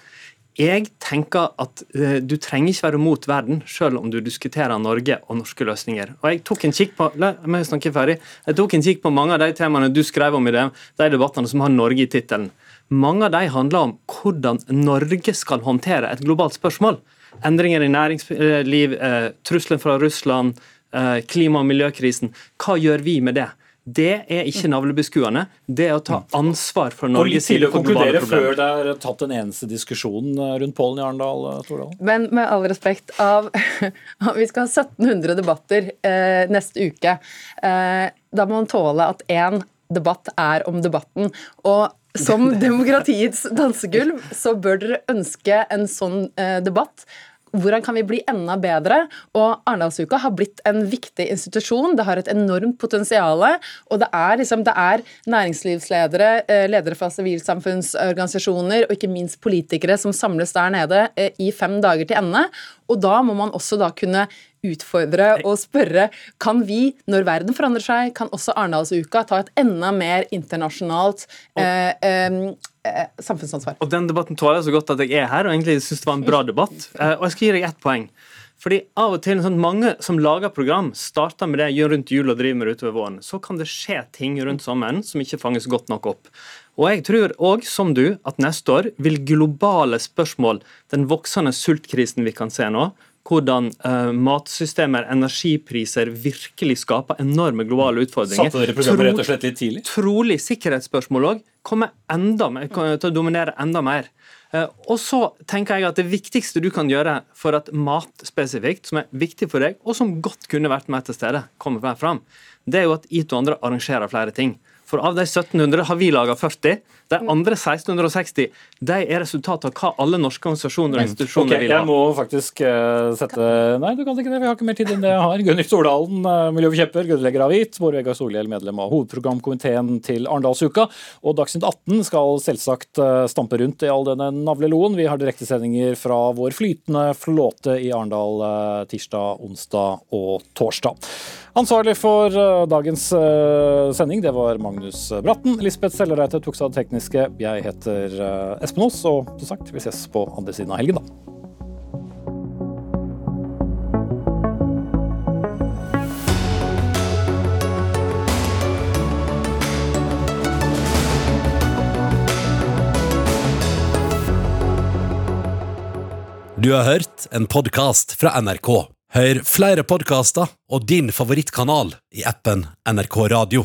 jeg tenker at uh, du trenger ikke være mot verden, selv om du diskuterer Norge og norske løsninger. Og Jeg tok en kikk på la meg snakke ferdig. Jeg tok en kikk på mange av de temaene du skrev om i det, de debattene som har Norge i tittelen. Mange av de handler om hvordan Norge skal håndtere et globalt spørsmål. Endringer i næringsliv, uh, trusselen fra Russland, klima- og miljøkrisen. Hva gjør vi med det? Det er ikke navlebeskuende, det er å ta ansvar for Og Norge litt tidlig å konkludere før det er tatt en eneste diskusjon eh, rundt Pollen i Arendal, Tordal? Men med all respekt av Vi skal ha 1700 debatter eh, neste uke. Eh, da må man tåle at én debatt er om debatten. Og som demokratiets dansegulv så bør dere ønske en sånn eh, debatt hvordan kan vi bli enda bedre? Og Arendalsuka har blitt en viktig institusjon. Det har et enormt potensial. Og det er, liksom, det er næringslivsledere, eh, ledere fra sivilsamfunnsorganisasjoner og ikke minst politikere som samles der nede eh, i fem dager til ende. Og da må man også da kunne utfordre og spørre kan vi, når verden forandrer seg, kan også Arendalsuka ta et enda mer internasjonalt eh, eh, samfunnsansvar. Og Den debatten tåler jeg så godt at jeg er her, og egentlig syns det var en bra debatt. Eh, og jeg skal gi deg ett poeng. Fordi av og til, sånn, Mange som lager program, starter med det gjør rundt jul og driver med det utover våren. Så kan det skje ting rundt sommeren som ikke fanges godt nok opp. Og jeg tror òg, som du, at neste år vil globale spørsmål, den voksende sultkrisen vi kan se nå, hvordan uh, matsystemer, energipriser, virkelig skaper enorme globale utfordringer. Satte dere programmet rett og slett litt tidlig? Trolig sikkerhetsspørsmål òg kommer enda mer, til å dominere enda mer. Uh, og så tenker jeg at Det viktigste du kan gjøre for at mat spesifikt, som er viktig for deg, og som godt kunne vært med til stede, kommer mer fram, det er jo at IT og andre arrangerer flere ting. For av de 1700 har vi laga 40. De andre 1660 de er resultatet av hva alle norske organisasjoner og institusjoner okay, vil ha. jeg må faktisk uh, sette Nei, du kan ikke det. Vi har ikke mer tid enn det jeg har. Gunnhild Stordalen, uh, miljøforkjemper, grunnlegger av HVIT. Bård Vegar Solhjell, medlem av hovedprogramkomiteen til Arendalsuka. Og Dagsnytt 18 skal selvsagt uh, stampe rundt i all denne navleloen. Vi har direktesendinger fra vår flytende flåte i Arendal uh, tirsdag, onsdag og torsdag. Ansvarlig for eh, dagens eh, sending, det var Magnus Bratten. Lisbeth Sellereite tok seg av det tekniske. Jeg heter eh, Espen Aas, og som sagt, vi ses på andre siden av helgen, da. Du har hørt en podkast fra NRK. Hør flere podkaster og din favorittkanal i appen NRK Radio.